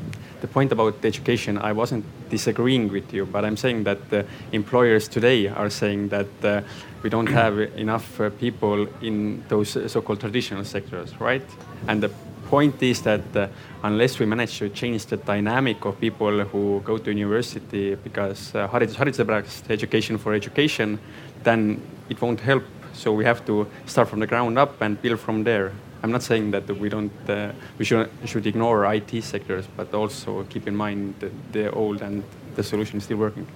the point about education, I wasn't disagreeing with you, but I'm saying that uh, employers today are saying that uh, we don't have enough uh, people in those so-called traditional sectors, right? And the point is that uh, unless we manage to change the dynamic of people who go to university because uh, haridus hariduse pärast, education for education, then it won't help. So we have to start from the ground up and build from there. I'm not saying that we don't, uh, we should, should ignore IT sectors, but also keep in mind the, the old and the solution is still working.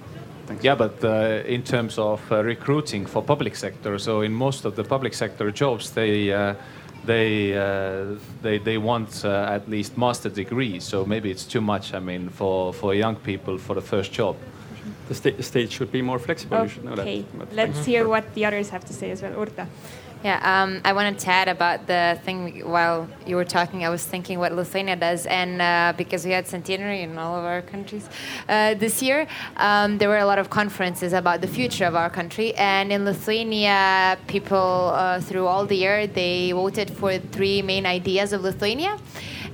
Thanks. Yeah, but uh, in terms of uh, recruiting for public sector, so in most of the public sector jobs, they uh, they uh, they they want uh, at least master degrees. So maybe it's too much. I mean, for for young people for the first job. The sta state should be more flexible. Okay, let's hear what the others have to say as well. Urtė. Yeah, um, I wanted to add about the thing while you were talking. I was thinking what Lithuania does, and uh, because we had centenary in all of our countries uh, this year, um, there were a lot of conferences about the future of our country. And in Lithuania, people uh, through all the year they voted for three main ideas of Lithuania.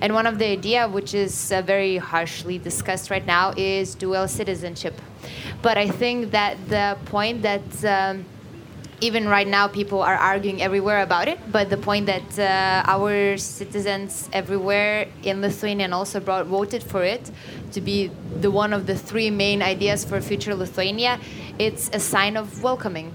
And one of the idea, which is uh, very harshly discussed right now, is dual citizenship. But I think that the point that um, even right now people are arguing everywhere about it but the point that uh, our citizens everywhere in lithuania and also abroad voted for it to be the one of the three main ideas for future lithuania it's a sign of welcoming.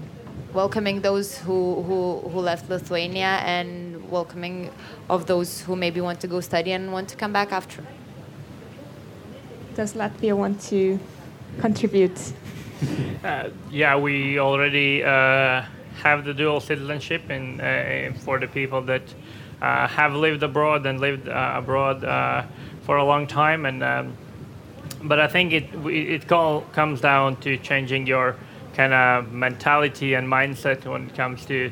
Welcoming those who, who, who left lithuania and welcoming of those who maybe want to go study and want to come back after. Does latvia want to contribute? Uh, yeah, we already uh, have the dual citizenship in, uh, for the people that uh, have lived abroad and lived uh, abroad uh, for a long time. And um, but I think it it all comes down to changing your kind of mentality and mindset when it comes to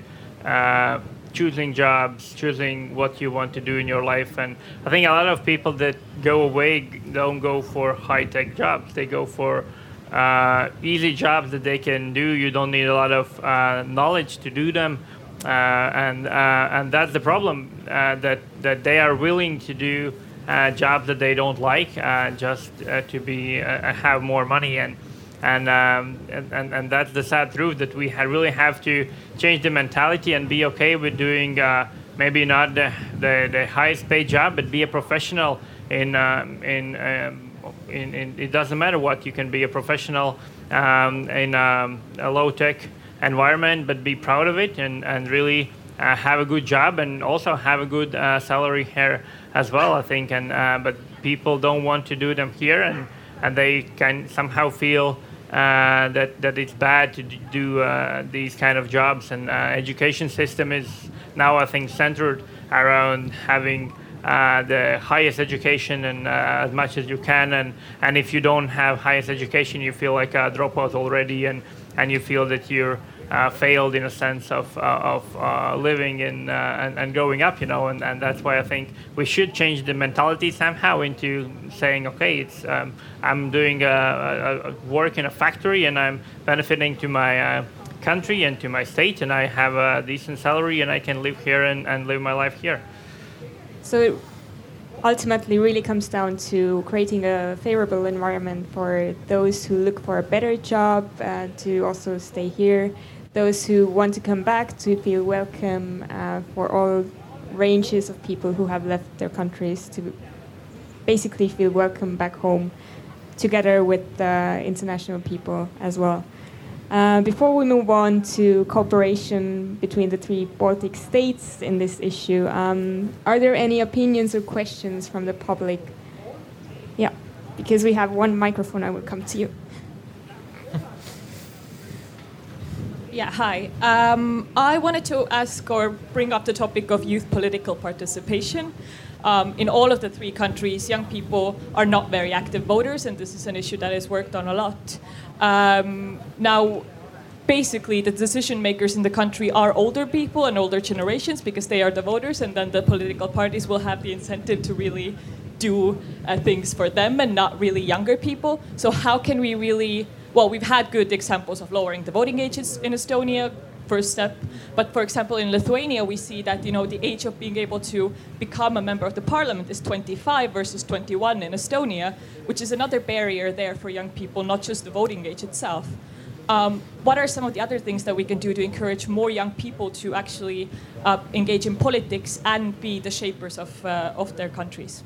choosing jobs, choosing what you want to do in your life. And I think a lot of people that go away don't go for high tech jobs. They go for uh, easy jobs that they can do. You don't need a lot of uh, knowledge to do them, uh, and uh, and that's the problem uh, that that they are willing to do jobs that they don't like just to be have more money and. And, um, and and that's the sad truth that we really have to change the mentality and be okay with doing maybe not the, the, the highest paid job, but be a professional in um, in um, in, in, it doesn't matter what you can be a professional um, in um, a low tech environment, but be proud of it and, and really uh, have a good job and also have a good uh, salary here as well, I think. And uh, but people don't want to do them here, and and they can somehow feel. Uh, that that it's bad to do uh, these kind of jobs, and uh, education system is now I think centered around having uh, the highest education and uh, as much as you can. And, and if you don't have highest education, you feel like a dropout already, and, and you feel that you're uh, failed in a sense of, uh, of uh, living in, and, and growing up, you know. And, and that's why I think we should change the mentality somehow into saying, okay, it's um, I'm doing a, a, a, work in a factory and I'm benefiting to my country and to my state, and I have a decent salary and I can live here and, and live my life here. So it ultimately really comes down to creating a favorable environment for those who look for a better job uh, to also stay here, those who want to come back to feel welcome uh, for all ranges of people who have left their countries to basically feel welcome back home together with the international people as well. Uh, before we move on to cooperation between the three Baltic states in this issue, um, are there any opinions or questions from the public? Yeah, because we have one microphone, I will come to you. Yeah, hi. Um, I wanted to ask or bring up the topic of youth political participation. Um, in all of the three countries, young people are not very active voters, and this is an issue that is worked on a lot. Um, now, basically, the decision makers in the country are older people and older generations because they are the voters, and then the political parties will have the incentive to really do uh, things for them and not really younger people. So, how can we really? Well, we've had good examples of lowering the voting ages in Estonia, first step. But for example, in Lithuania, we see that you know the age of being able to become a member of the parliament is 25 versus 21 in Estonia, which is another barrier there for young people, not just the voting age itself. Um, what are some of the other things that we can do to encourage more young people to actually uh, engage in politics and be the shapers of, uh, of their countries?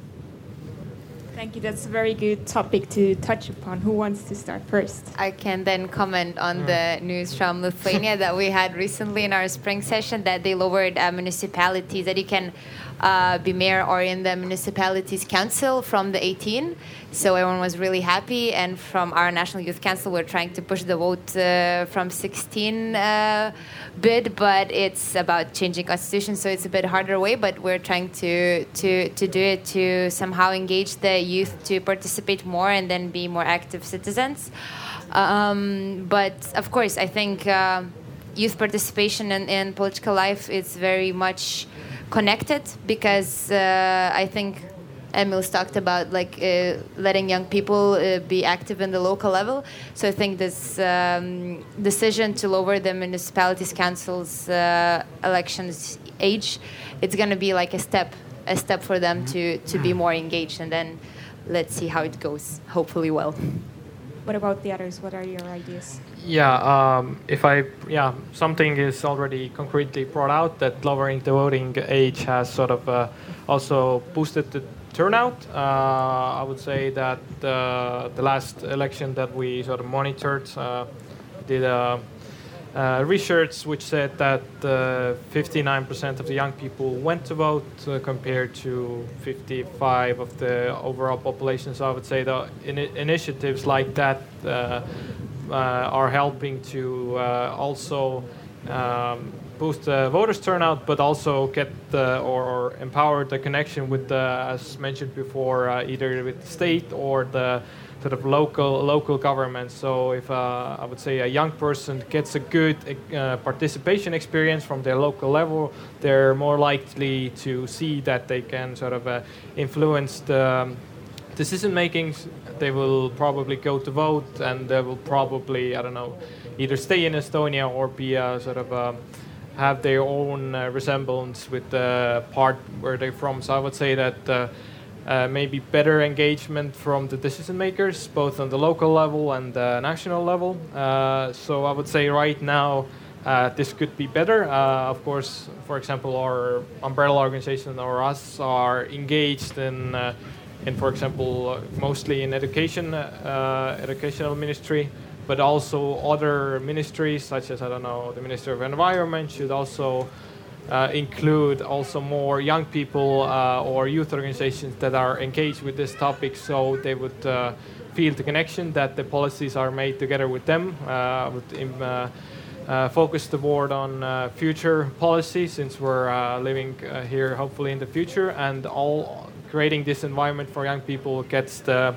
Thank you. That's a very good topic to touch upon. Who wants to start first? I can then comment on the news from Lithuania that we had recently in our spring session that they lowered uh, municipalities that you can uh, be mayor or in the municipalities council from the 18. So everyone was really happy. And from our National Youth Council, we're trying to push the vote uh, from 16 uh, bid, but it's about changing constitution, so it's a bit harder way. But we're trying to to to do it to somehow engage the youth to participate more and then be more active citizens. Um, but of course, I think. Uh, youth participation in, in political life is very much connected because uh, I think Emīls talked about like uh, letting young people uh, be active in the local level. So I think this um, decision to lower the municipalities councils uh, elections age, it's going to be like a step, a step for them to to be more engaged, and then let's see how it goes. Hopefully, well. What about the others? What are your ideas? Yeah, um, if I yeah something is already concretely brought out that lowering the voting age has sort of uh, also boosted the turnout. Uh, I would say that uh, the last election that we sort of monitored uh, did a, uh, research which said that 59% of the young people went to vote compared to 55 of the overall population. So I would say the in initiatives like that are helping to also um, boost the voters turnout, but also get the, or, or empower the connection with the, as mentioned before, uh, either with the state or the sort of local local government. So if uh, I would say a young person gets a good uh, participation experience from their local level, they're more likely to see that they can sort of uh, influence the um, decision making. They will probably go to vote, and they will probably I don't know either stay in Estonia or be a sort of a, um, have their own uh, resemblance with the part where they're from. So I would say that uh, uh, maybe better engagement from the decision makers, both on the local level and the national level. Uh, so I would say right now. Uh, this could be better. Uh, of course, for example, our umbrella organization or us are engaged in, in for example, mostly in education, educational ministry but also other ministries such as I don't know the Minister of Environment should also uh, include also more young people uh, or youth organizations that are engaged with this topic, so they would uh, feel the connection that the policies are made together with them. Uh, would uh, uh, focus the board on future policy since we're living here hopefully in the future, and all creating this environment for young people gets the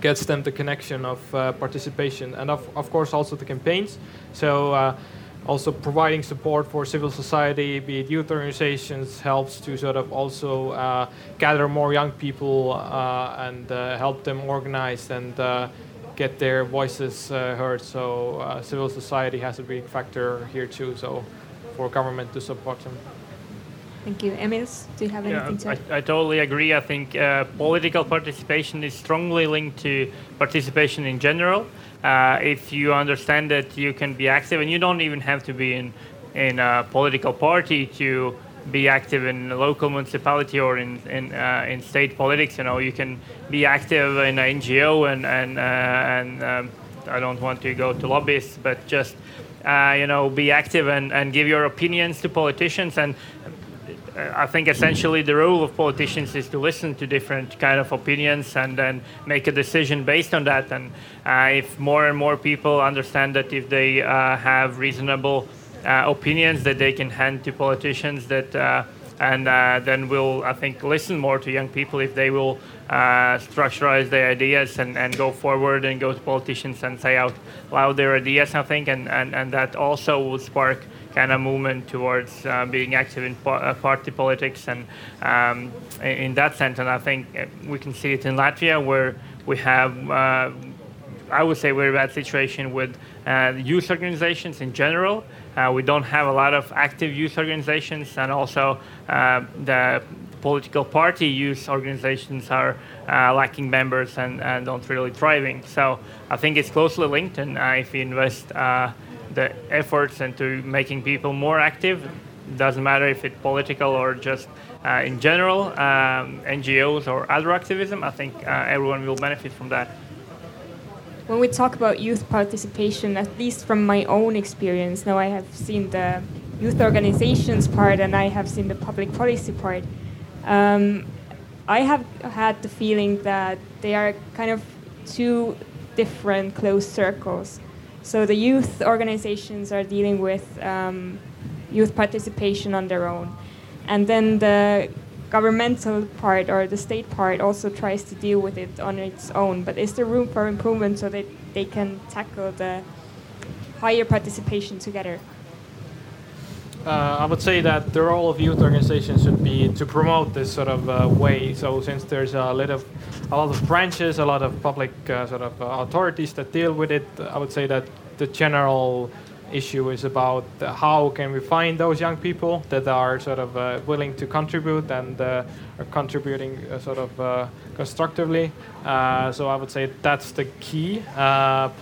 gets them the connection of uh, participation and of, of course also the campaigns. So uh, also providing support for civil society, be it youth organizations, helps to sort of also uh, gather more young people uh, and uh, help them organize and uh, get their voices heard. So civil society has a big factor here too. So for government to support them. Thank you. Emīls, do you have anything yeah, to I, I totally agree. I think uh, political participation is strongly linked to participation in general. Uh, if you understand that you can be active, and you don't even have to be in, in a political party to be active in a local municipality or in in, uh, in state politics. You know, you can be active in an NGO and and uh, and um, I don't want to go to lobbyists, but just uh, you know, be active and, and give your opinions to politicians and I think essentially the role of politicians is to listen to different kind of opinions and then make a decision based on that. And uh, if more and more people understand that if they uh, have reasonable uh, opinions that they can hand to politicians, that uh, and uh, then we'll I think listen more to young people if they will uh, structureize their ideas and, and go forward and go to politicians and say out loud their ideas. I think and, and, and that also will spark kind of movement towards uh, being active in po- uh, party politics and um, in that sense. And I think uh, we can see it in Latvia where we have, uh, I would say, very bad situation with uh, youth organizations in general. Uh, we don't have a lot of active youth organizations, and also the political party youth organizations are uh, lacking members and, and don't really thriving. So I think it's closely linked, and uh, if we invest uh, the efforts into making people more active. Doesn't matter if it's political or just uh, in general, um, NGOs or other activism. I think uh, everyone will benefit from that. When we talk about youth participation, at least from my own experience, now I have seen the youth organizations part and I have seen the public policy part. Um, I have had the feeling that they are kind of two different closed circles. So the youth organizations are dealing with um, youth participation on their own. And then the governmental part or the state part also tries to deal with it on its own. But is there room for improvement so that they can tackle the higher participation together? Uh, I would say that the role of youth organizations should be to promote this sort of uh, way. So since there's a lot of a lot of branches, a lot of public uh, sort of uh, authorities that deal with it, I would say that the general issue is about how can we find those young people that are sort of uh, willing to contribute and uh, are contributing sort of constructively. so I would say that's the key.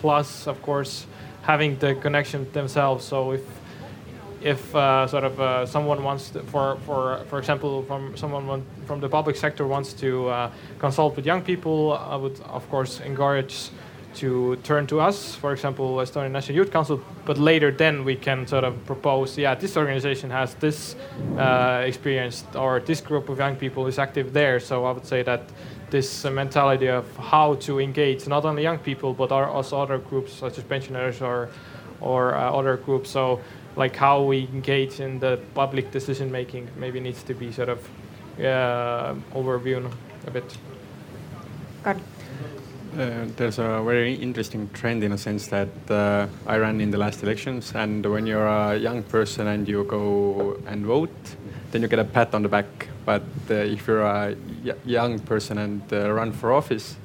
plus, of course, having the connection themselves. So if if uh, sort of uh, someone wants to, for for for example from someone from the public sector wants to uh, consult with young people I would of course encourage to turn to us for example Estonian National Youth Council. But later then we can sort of propose yeah this organization has this uh, experience or this group of young people is active there. So I would say that this mentality of how to engage not only young people but also other groups such as pensioners or or uh, other groups. So like how we engage in the public decision making maybe needs to be sort of uh, overviewed a bit. God. Uh, there's a very interesting trend in a sense that uh, I ran in the last elections, and when you're a young person and you go and vote, then you get a pat on the back. But uh, if you're a young person and uh, run for office,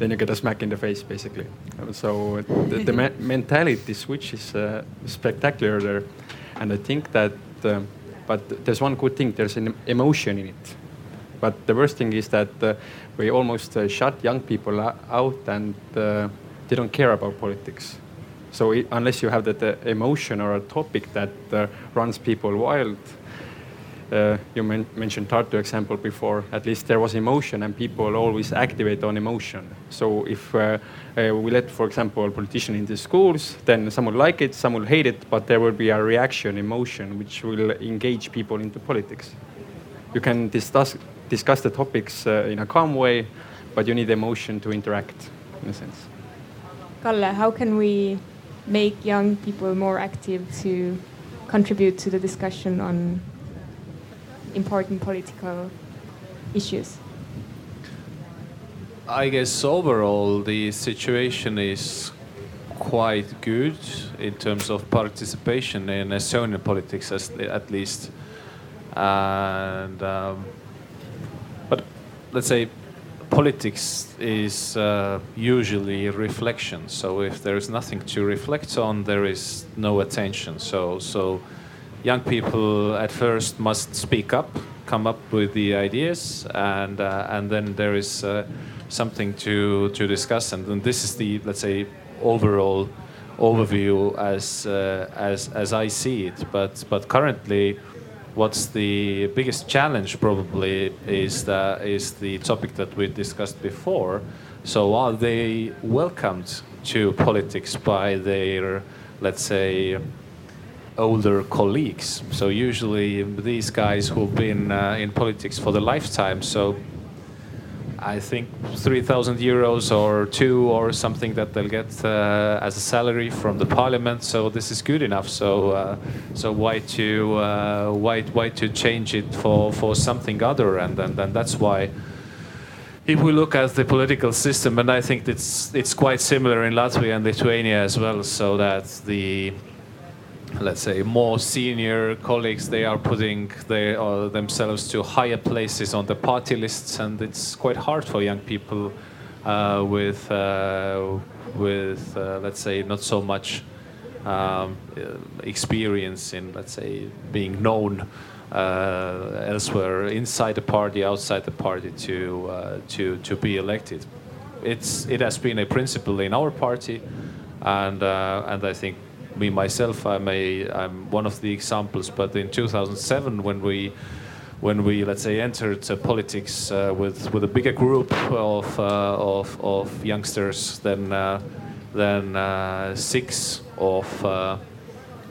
then you get a smack in the face, basically. So the, the me mentality switch is uh, spectacular there, and I think that. Uh, but there's one good thing: there's an emotion in it. But the worst thing is that uh, we almost uh, shut young people out, and uh, they don't care about politics. So it, unless you have that uh, emotion or a topic that runs people wild, uh, you men mentioned Tartu example before. At least there was emotion, and people always activate on emotion. So if uh, uh, we let, for example, politician into schools, then some will like it, some will hate it, but there will be a reaction, emotion, which will engage people into politics. You can discuss discuss the topics uh, in a calm way, but you need emotion to interact, in a sense. Kalle, how can we make young people more active to contribute to the discussion on important political issues? I guess overall the situation is quite good in terms of participation in Estonian politics, at least. And um, but let's say politics is uh, usually reflection. So if there is nothing to reflect on, there is no attention. So so young people at first must speak up, come up with the ideas, and uh, and then there is uh, something to to discuss. And then this is the let's say overall overview as uh, as as I see it. But but currently, what's the biggest challenge probably is the is the topic that we discussed before. So are they welcomed to politics by their let's say older colleagues. So usually these guys who've been uh, in politics for the lifetime. So I think 3,000 euros or two or something that they'll get uh, as a salary from the parliament. So this is good enough. So uh, so why to uh, why why to change it for for something other? And and, and that's why. If we look at the political system, and I think it's it's quite similar in Latvia and Lithuania as well, so that the let's say more senior colleagues they are putting their, uh, themselves to higher places on the party lists and it's quite hard for young people uh, with uh, with uh, let's say not so much um, experience in let's say being known uh, elsewhere inside the party outside the party to uh, to to be elected. It's it has been a principle in our party and and I think me myself, I'm a I'm one of the examples. But in 2007, when we when we let's say entered uh, politics uh, with with a bigger group of uh, of, of youngsters than uh, than uh, six of uh,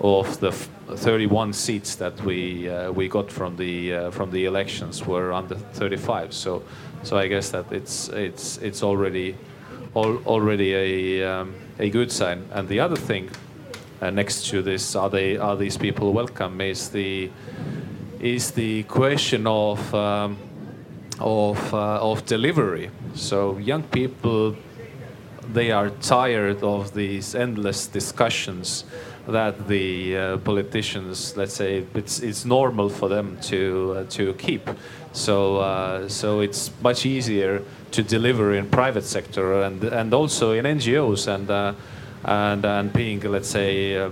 of the 31 seats that we we got from the from the elections were under 35. So so I guess that it's it's it's already al already a um, a good sign. And the other thing uh, next to this, are they are these people welcome? Is the is the question of um, of uh, of delivery. So young people they are tired of these endless discussions that the uh, politicians, let's say, it's it's normal for them to uh, to keep. So uh, so it's much easier to deliver in private sector and and also in NGOs and uh, and and being let's say uh,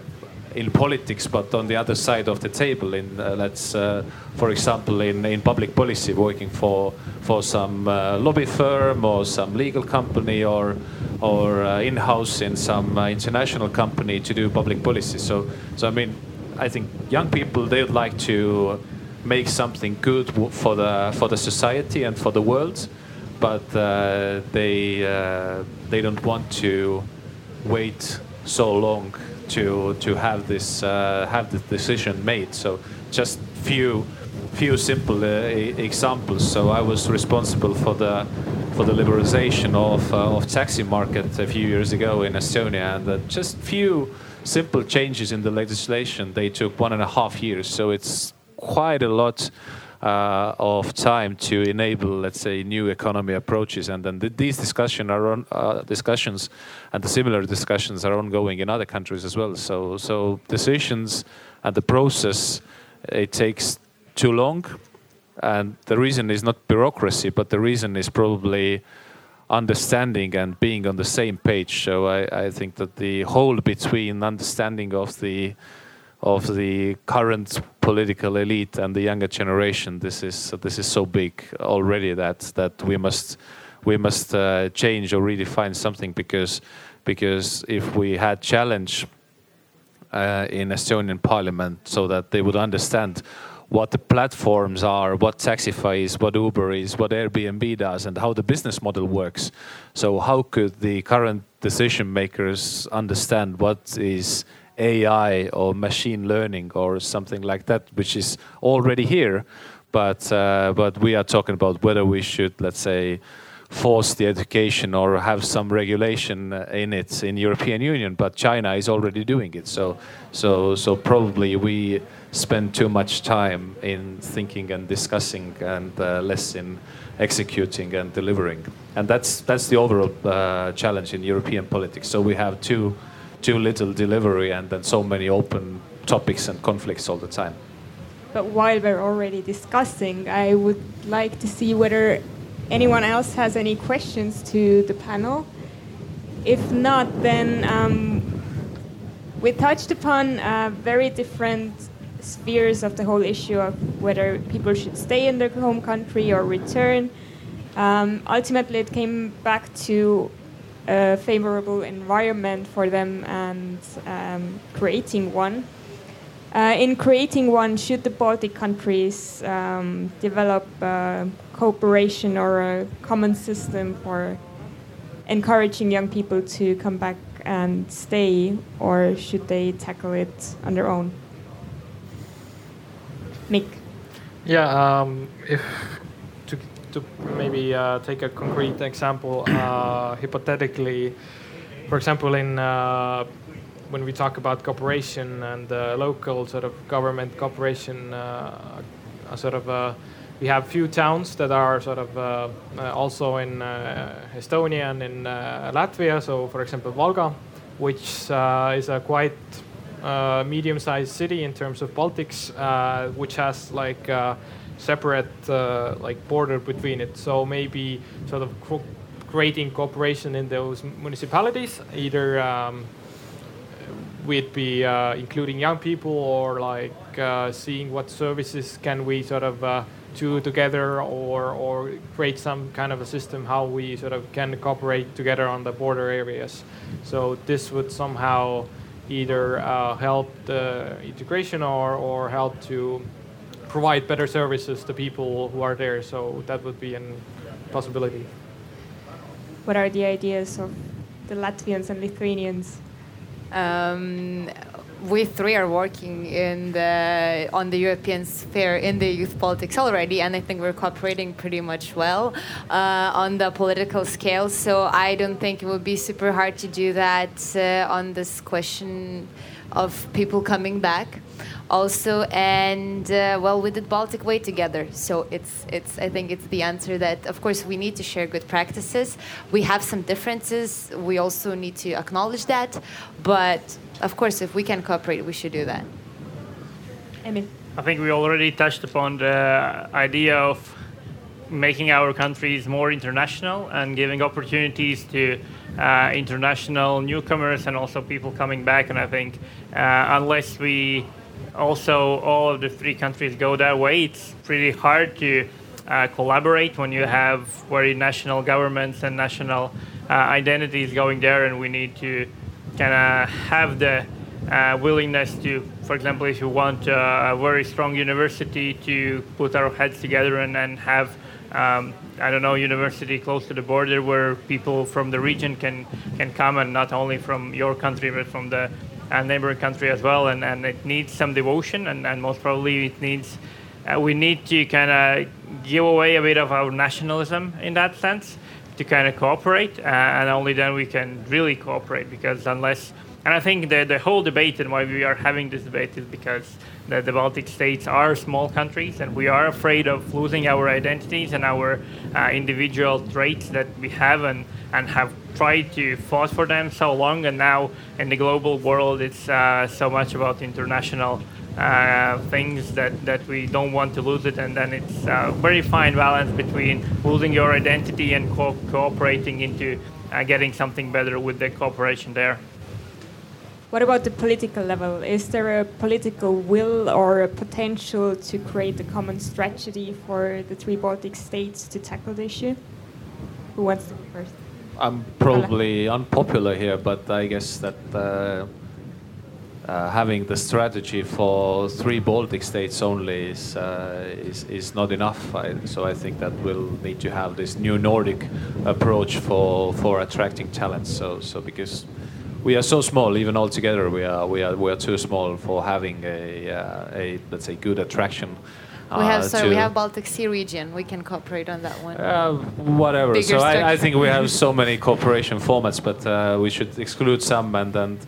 in politics, but on the other side of the table, in uh, let's, uh, for example, in, in public policy, working for for some uh, lobby firm or some legal company or or uh, in-house in some uh, international company to do public policy. So, so I mean, I think young people they would like to make something good for the for the society and for the world, but they they don't want to wait so long to to have this uh, have the decision made. So just few few simple uh, examples. So I was responsible for the for the liberalization of uh, of taxi market a few years ago in Estonia, and uh, just few simple changes in the legislation they took one and a half years. So it's quite a lot uh, of time to enable, let's say, new economy approaches. And then th these discussion are on, uh, discussions and the similar discussions are ongoing in other countries as well. So, so decisions and the process it takes too long, and the reason is not bureaucracy, but the reason is probably understanding and being on the same page. So I, I think that the whole between understanding of the of the current political elite and the younger generation. This is this is so big already that that we must we must uh, change or redefine something because because if we had challenge uh, in Estonian parliament so that they would understand what the platforms are, what Taxify is, what Uber is, what Airbnb does, and how the business model works. So how could the current decision makers understand what is AI or machine learning or something like that, which is already here. But uh, but we are talking about whether we should, let's say, force the education or have some regulation in it in European Union. But China is already doing it. So so so probably we spend too much time in thinking and discussing and uh, less in executing and delivering. And that's that's the overall uh, challenge in European politics. So we have two too little delivery and then so many open topics and conflicts all the time. But while we're already discussing, I would like to see whether anyone else has any questions to the panel. If not, then um, we touched upon uh, very different spheres of the whole issue of whether people should stay in their home country or return. Um, ultimately, it came back to a favorable environment for them and um, creating one. Uh, in creating one, should the Baltic countries um, develop cooperation or a common system for encouraging young people to come back and stay, or should they tackle it on their own? Mikk. Yeah, um, if to maybe uh, take a concrete example, uh, hypothetically, for example, in uh, when we talk about cooperation and local sort of government cooperation, sort of we have few towns that are sort of uh, uh, also in uh, Estonia and in Latvia. So, for example, Valga, which is a quite medium-sized city in terms of Baltics, which has like separate uh, like border between it. So maybe sort of co creating cooperation in those municipalities, either um, we'd be uh, including young people or like uh, seeing what services can we sort of uh, do together or or create some kind of a system how we sort of can cooperate together on the border areas. So this would somehow either uh, help the integration or or help to provide better services to people who are there. So that would be a possibility. What are the ideas of the Latvians and Lithuanians? Um, we three are working in the on the European sphere in the youth politics already, and I think we're cooperating pretty much well uh, on the political scale. So I don't think it would be super hard to do that uh, on this question of people coming back also and uh, well we did baltic way together. So it's it's i think it's the answer that of course we need to share good practices. We have some differences. We also need to acknowledge that. But of course if we can cooperate we should do that. Emil. I think we already touched upon the idea of making our countries more international and giving opportunities to uh, international newcomers and also people coming back. And I think uh, unless we also all of the three countries go that way, it's pretty hard to uh, collaborate when you have very national governments and national uh, identities going there, and we need to kind of have the uh, willingness to, for example, if you want uh, a very strong university, to put our heads together and, and have, um, I don't know, university close to the border where people from the region can can come, and not only from your country but from the uh, neighboring country as well. And, and it needs some devotion, and, and most probably it needs. Uh, we need to kind of give away a bit of our nationalism in that sense to kind of cooperate, uh, and only then we can really cooperate. Because unless, and I think the the whole debate and why we are having this debate is because the, the Baltic states are small countries, and we are afraid of losing our identities and our uh, individual traits that we have and and have tried to fight for them so long. And now in the global world, it's uh, so much about international. Uh, things that, that we don't want to lose it, and then it's a very fine balance between losing your identity and co- cooperating into uh, getting something better with the cooperation there. What about the political level? Is there a political will or a potential to create a common strategy for the three Baltic states to tackle the issue? Who wants to go first? I'm probably unpopular here, but I guess that uh, uh, having the strategy for three Baltic states only is uh, is, is not enough. I, so I think that we'll need to have this new Nordic approach for for attracting talents. So so because we are so small, even all together, we are we are we are too small for having a uh, a let's say good attraction. we have uh, sorry we have baltic sea region we can cooperate on that one uh, whatever. Bigger so I, I think we have so many cooperation formats, but uh, we should exclude some and and,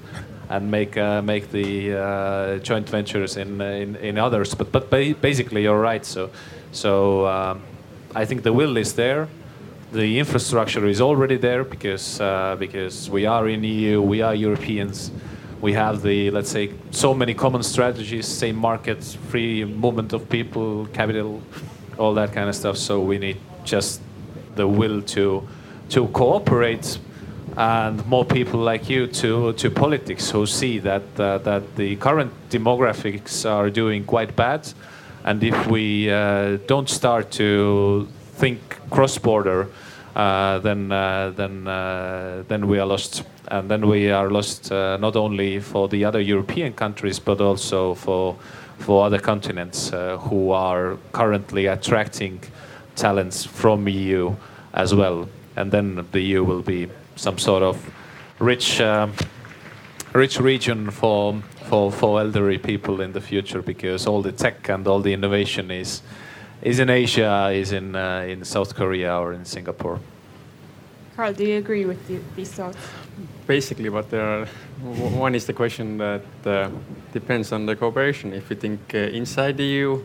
and make uh, make the uh, joint ventures in, in in others. But but basically, you're right. So so um, I think the will is there. The infrastructure is already there because uh, because we are in EU, we are Europeans. We have the let's say so many common strategies, same markets, free movement of people, capital, all that kind of stuff. So we need just the will to to cooperate and more people like you to to politics who see that uh, that the current demographics are doing quite bad and if we uh, don't start to think cross border uh, then uh, then uh, then we are lost and then we are lost uh, not only for the other European countries but also for for other continents uh, who are currently attracting talents from EU as well. And then the EU will be some sort of rich, um, rich region for, for, for elderly people in the future because all the tech and all the innovation is, is in Asia, is in, uh, in South Korea or in Singapore. Carl, do you agree with the, these thoughts? Basically, but there are, one is the question that uh, depends on the cooperation. If you think uh, inside the EU,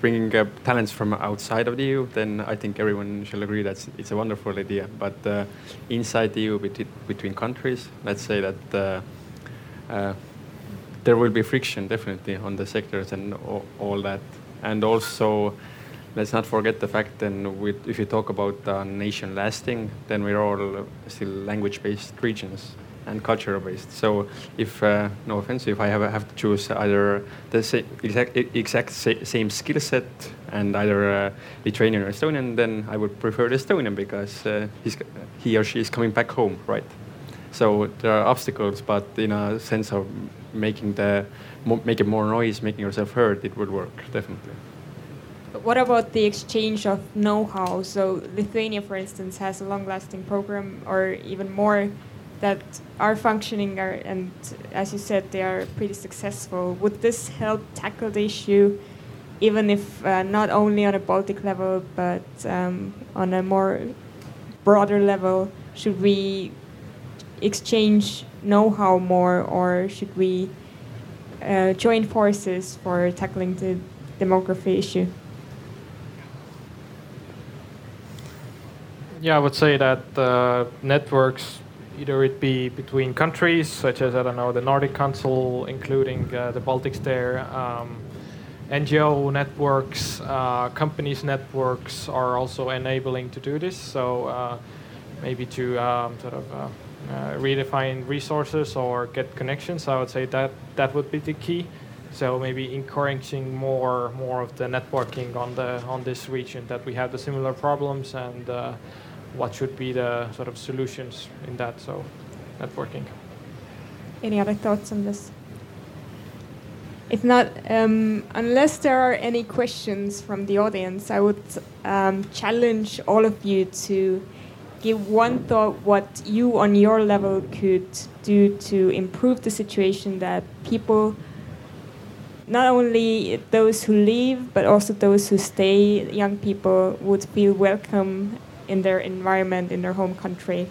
bringing uh, talents from outside of the EU, then I think everyone shall agree that it's a wonderful idea. But uh, inside the EU, between, between countries, let's say that uh, uh, there will be friction definitely on the sectors and all, all that. And also, let's not forget the fact with, if you talk about a nation lasting, then we're all still language-based regions and culture-based. So if, uh, no offense, if I have, have to choose either the sa- exact, exact sa- same skill set and either uh, Lithuanian or Estonian, then I would prefer the Estonian because uh, he or she is coming back home, right? So there are obstacles, but in a sense of making the mo- making more noise, making yourself heard, it would work definitely. What about the exchange of know-how? So Lithuania, for instance, has a long-lasting program, or even more that are functioning are, and as you said, they are pretty successful. Would this help tackle the issue, even if uh, not only on a Baltic level, but um, on a more broader level? Should we exchange know-how more, or should we uh, join forces for tackling the demography issue? Yeah, I would say that uh, networks, either it be between countries, such as I don't know the Nordic Council, including uh, the Baltics there, um, NGO networks, uh, companies networks are also enabling to do this. So uh, maybe to um, sort of uh, uh, redefine resources or get connections. I would say that that would be the key. So maybe encouraging more more of the networking on the on this region that we have the similar problems and uh, what should be the sort of solutions in that. So networking. Any other thoughts on this? If not, um, unless there are any questions from the audience, I would um, challenge all of you to give one thought what you on your level could do to improve the situation that people not only those who leave but also those who stay young people would feel welcome in their environment in their home country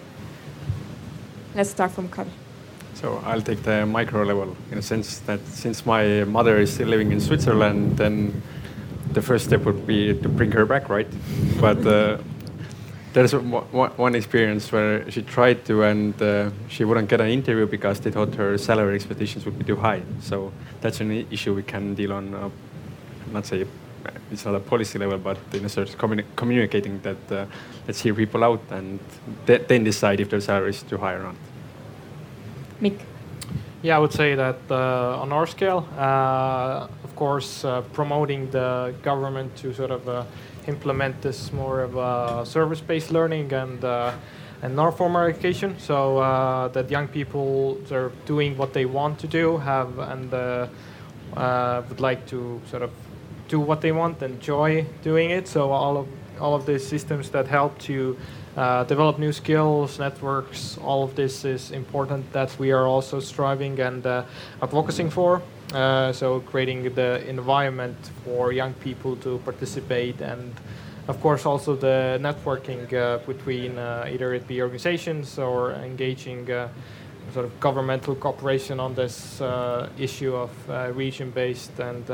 let's start from Karl. So I'll take the micro level in a sense that since my mother is still living in Switzerland, then the first step would be to bring her back, right? But uh, there's one experience where she tried to and uh, she wouldn't get an interview because they thought her salary expectations would be too high. So that's an issue we can deal on. Uh, not say it's not a policy level, but in a sort of communi communicating that uh, let's hear people out and then decide if their salary is too high or not. Mikk. Yeah, I would say that uh, on our scale, uh, of course, uh, promoting the government to sort of implement this more of a service-based learning and uh, and non-formal education, so uh, that young people are doing what they want to do, have and uh, uh, would like to sort of do what they want, and enjoy doing it. So all of all of these systems that help to uh, develop new skills, networks, all of this is important that we are also striving and uh, advocating for. Uh, so creating the environment for young people to participate and of course also the networking uh, between uh, either it be organizations or engaging uh, sort of governmental cooperation on this issue of region-based and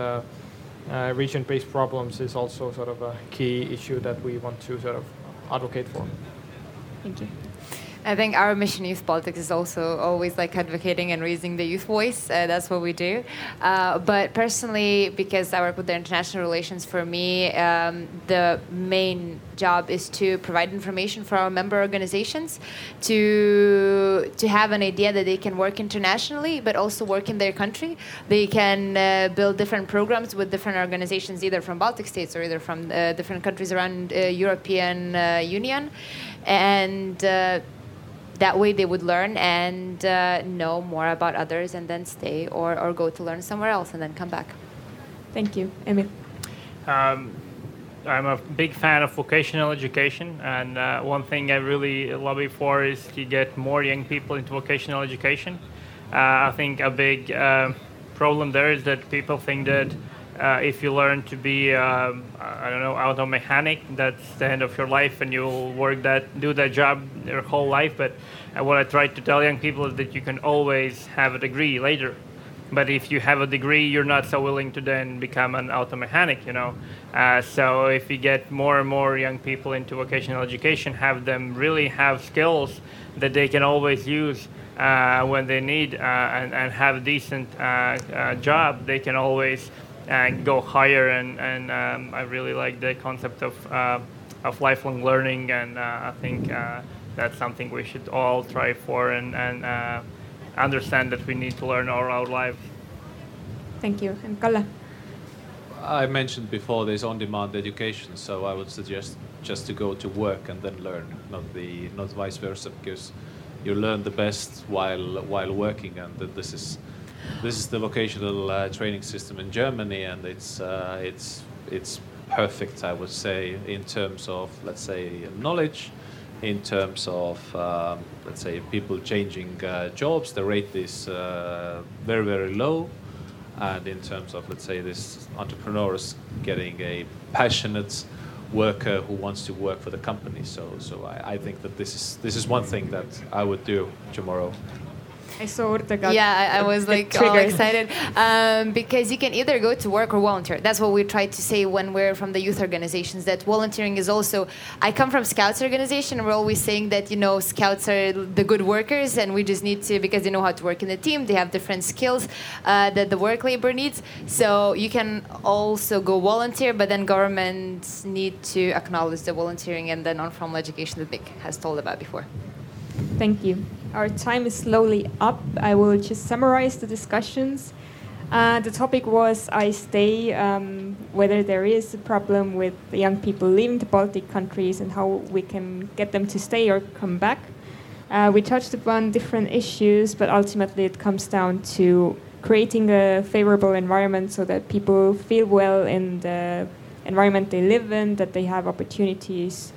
Uh, region-based problems is also sort of a key issue that we want to sort of advocate for. Thank you. I think our mission Youth Politics is also always like advocating and raising the youth voice. Uh, that's what we do. Uh, but personally, because I work with the international relations, for me, um, the main job is to provide information for our member organizations to to have an idea that they can work internationally, but also work in their country. They can uh, build different programs with different organizations, either from Baltic states or either from uh, different countries around uh, European uh, Union, and that way they would learn and uh, know more about others and then stay or, or go to learn somewhere else and then come back. Thank you. Emil? Um, I'm a big fan of vocational education, and uh, one thing I really lobby for is to get more young people into vocational education. Uh, I think a big uh, problem there is that people think that uh, if you learn to be, um, I don't know, auto mechanic, that's the end of your life, and you'll work that, do that job your whole life. But what I try to tell young people is that you can always have a degree later. But if you have a degree, you're not so willing to then become an auto mechanic, you know. Uh, so if you get more and more young people into vocational education, have them really have skills that they can always use uh, when they need uh, and, and have a decent uh, uh, job, they can always and go higher. And, and um, I really like the concept of, uh, of lifelong learning, and uh, I think uh, that's something we should all try for and, and uh, understand that we need to learn all our lives. Thank you. And Kalle? I mentioned before there's on-demand education, so I would suggest just to go to work and then learn, not the not vice versa, because you learn the best while while working, and this is this is the vocational uh, training system in Germany, and it's uh, it's it's perfect, I would say, in terms of let's say knowledge, in terms of, um, let's say, people changing uh, jobs, the rate is uh, very, very low. And in terms of, let's say, this entrepreneurs getting a passionate worker who wants to work for the company. So, so I, I think that this is this is one thing that I would do tomorrow. I saw got yeah, I, I was like all excited um, because you can either go to work or volunteer. That's what we try to say when we're from the youth organizations. That volunteering is also. I come from Scouts organization. and We're always saying that you know Scouts are the good workers, and we just need to because they know how to work in the team. They have different skills uh, that the work labor needs. So you can also go volunteer, but then governments need to acknowledge the volunteering and the non-formal education that Mikk has told about before. Thank you. Our time is slowly up. I will just summarize the discussions. Uh, the topic was I stay, um, whether there is a problem with young people leaving the Baltic countries and how we can get them to stay or come back. Uh, we touched upon different issues, but ultimately it comes down to creating a favorable environment so that people feel well in the environment they live in, that they have opportunities,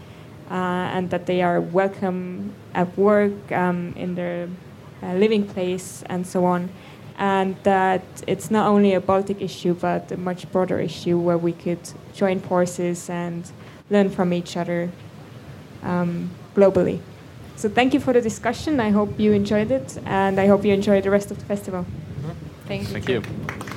uh, and that they are welcome at work, um, in their uh, living place, and so on. And that it's not only a Baltic issue, but a much broader issue where we could join forces and learn from each other um, globally. So thank you for the discussion. I hope you enjoyed it, and I hope you enjoy the rest of the festival. Thank you. Thank you.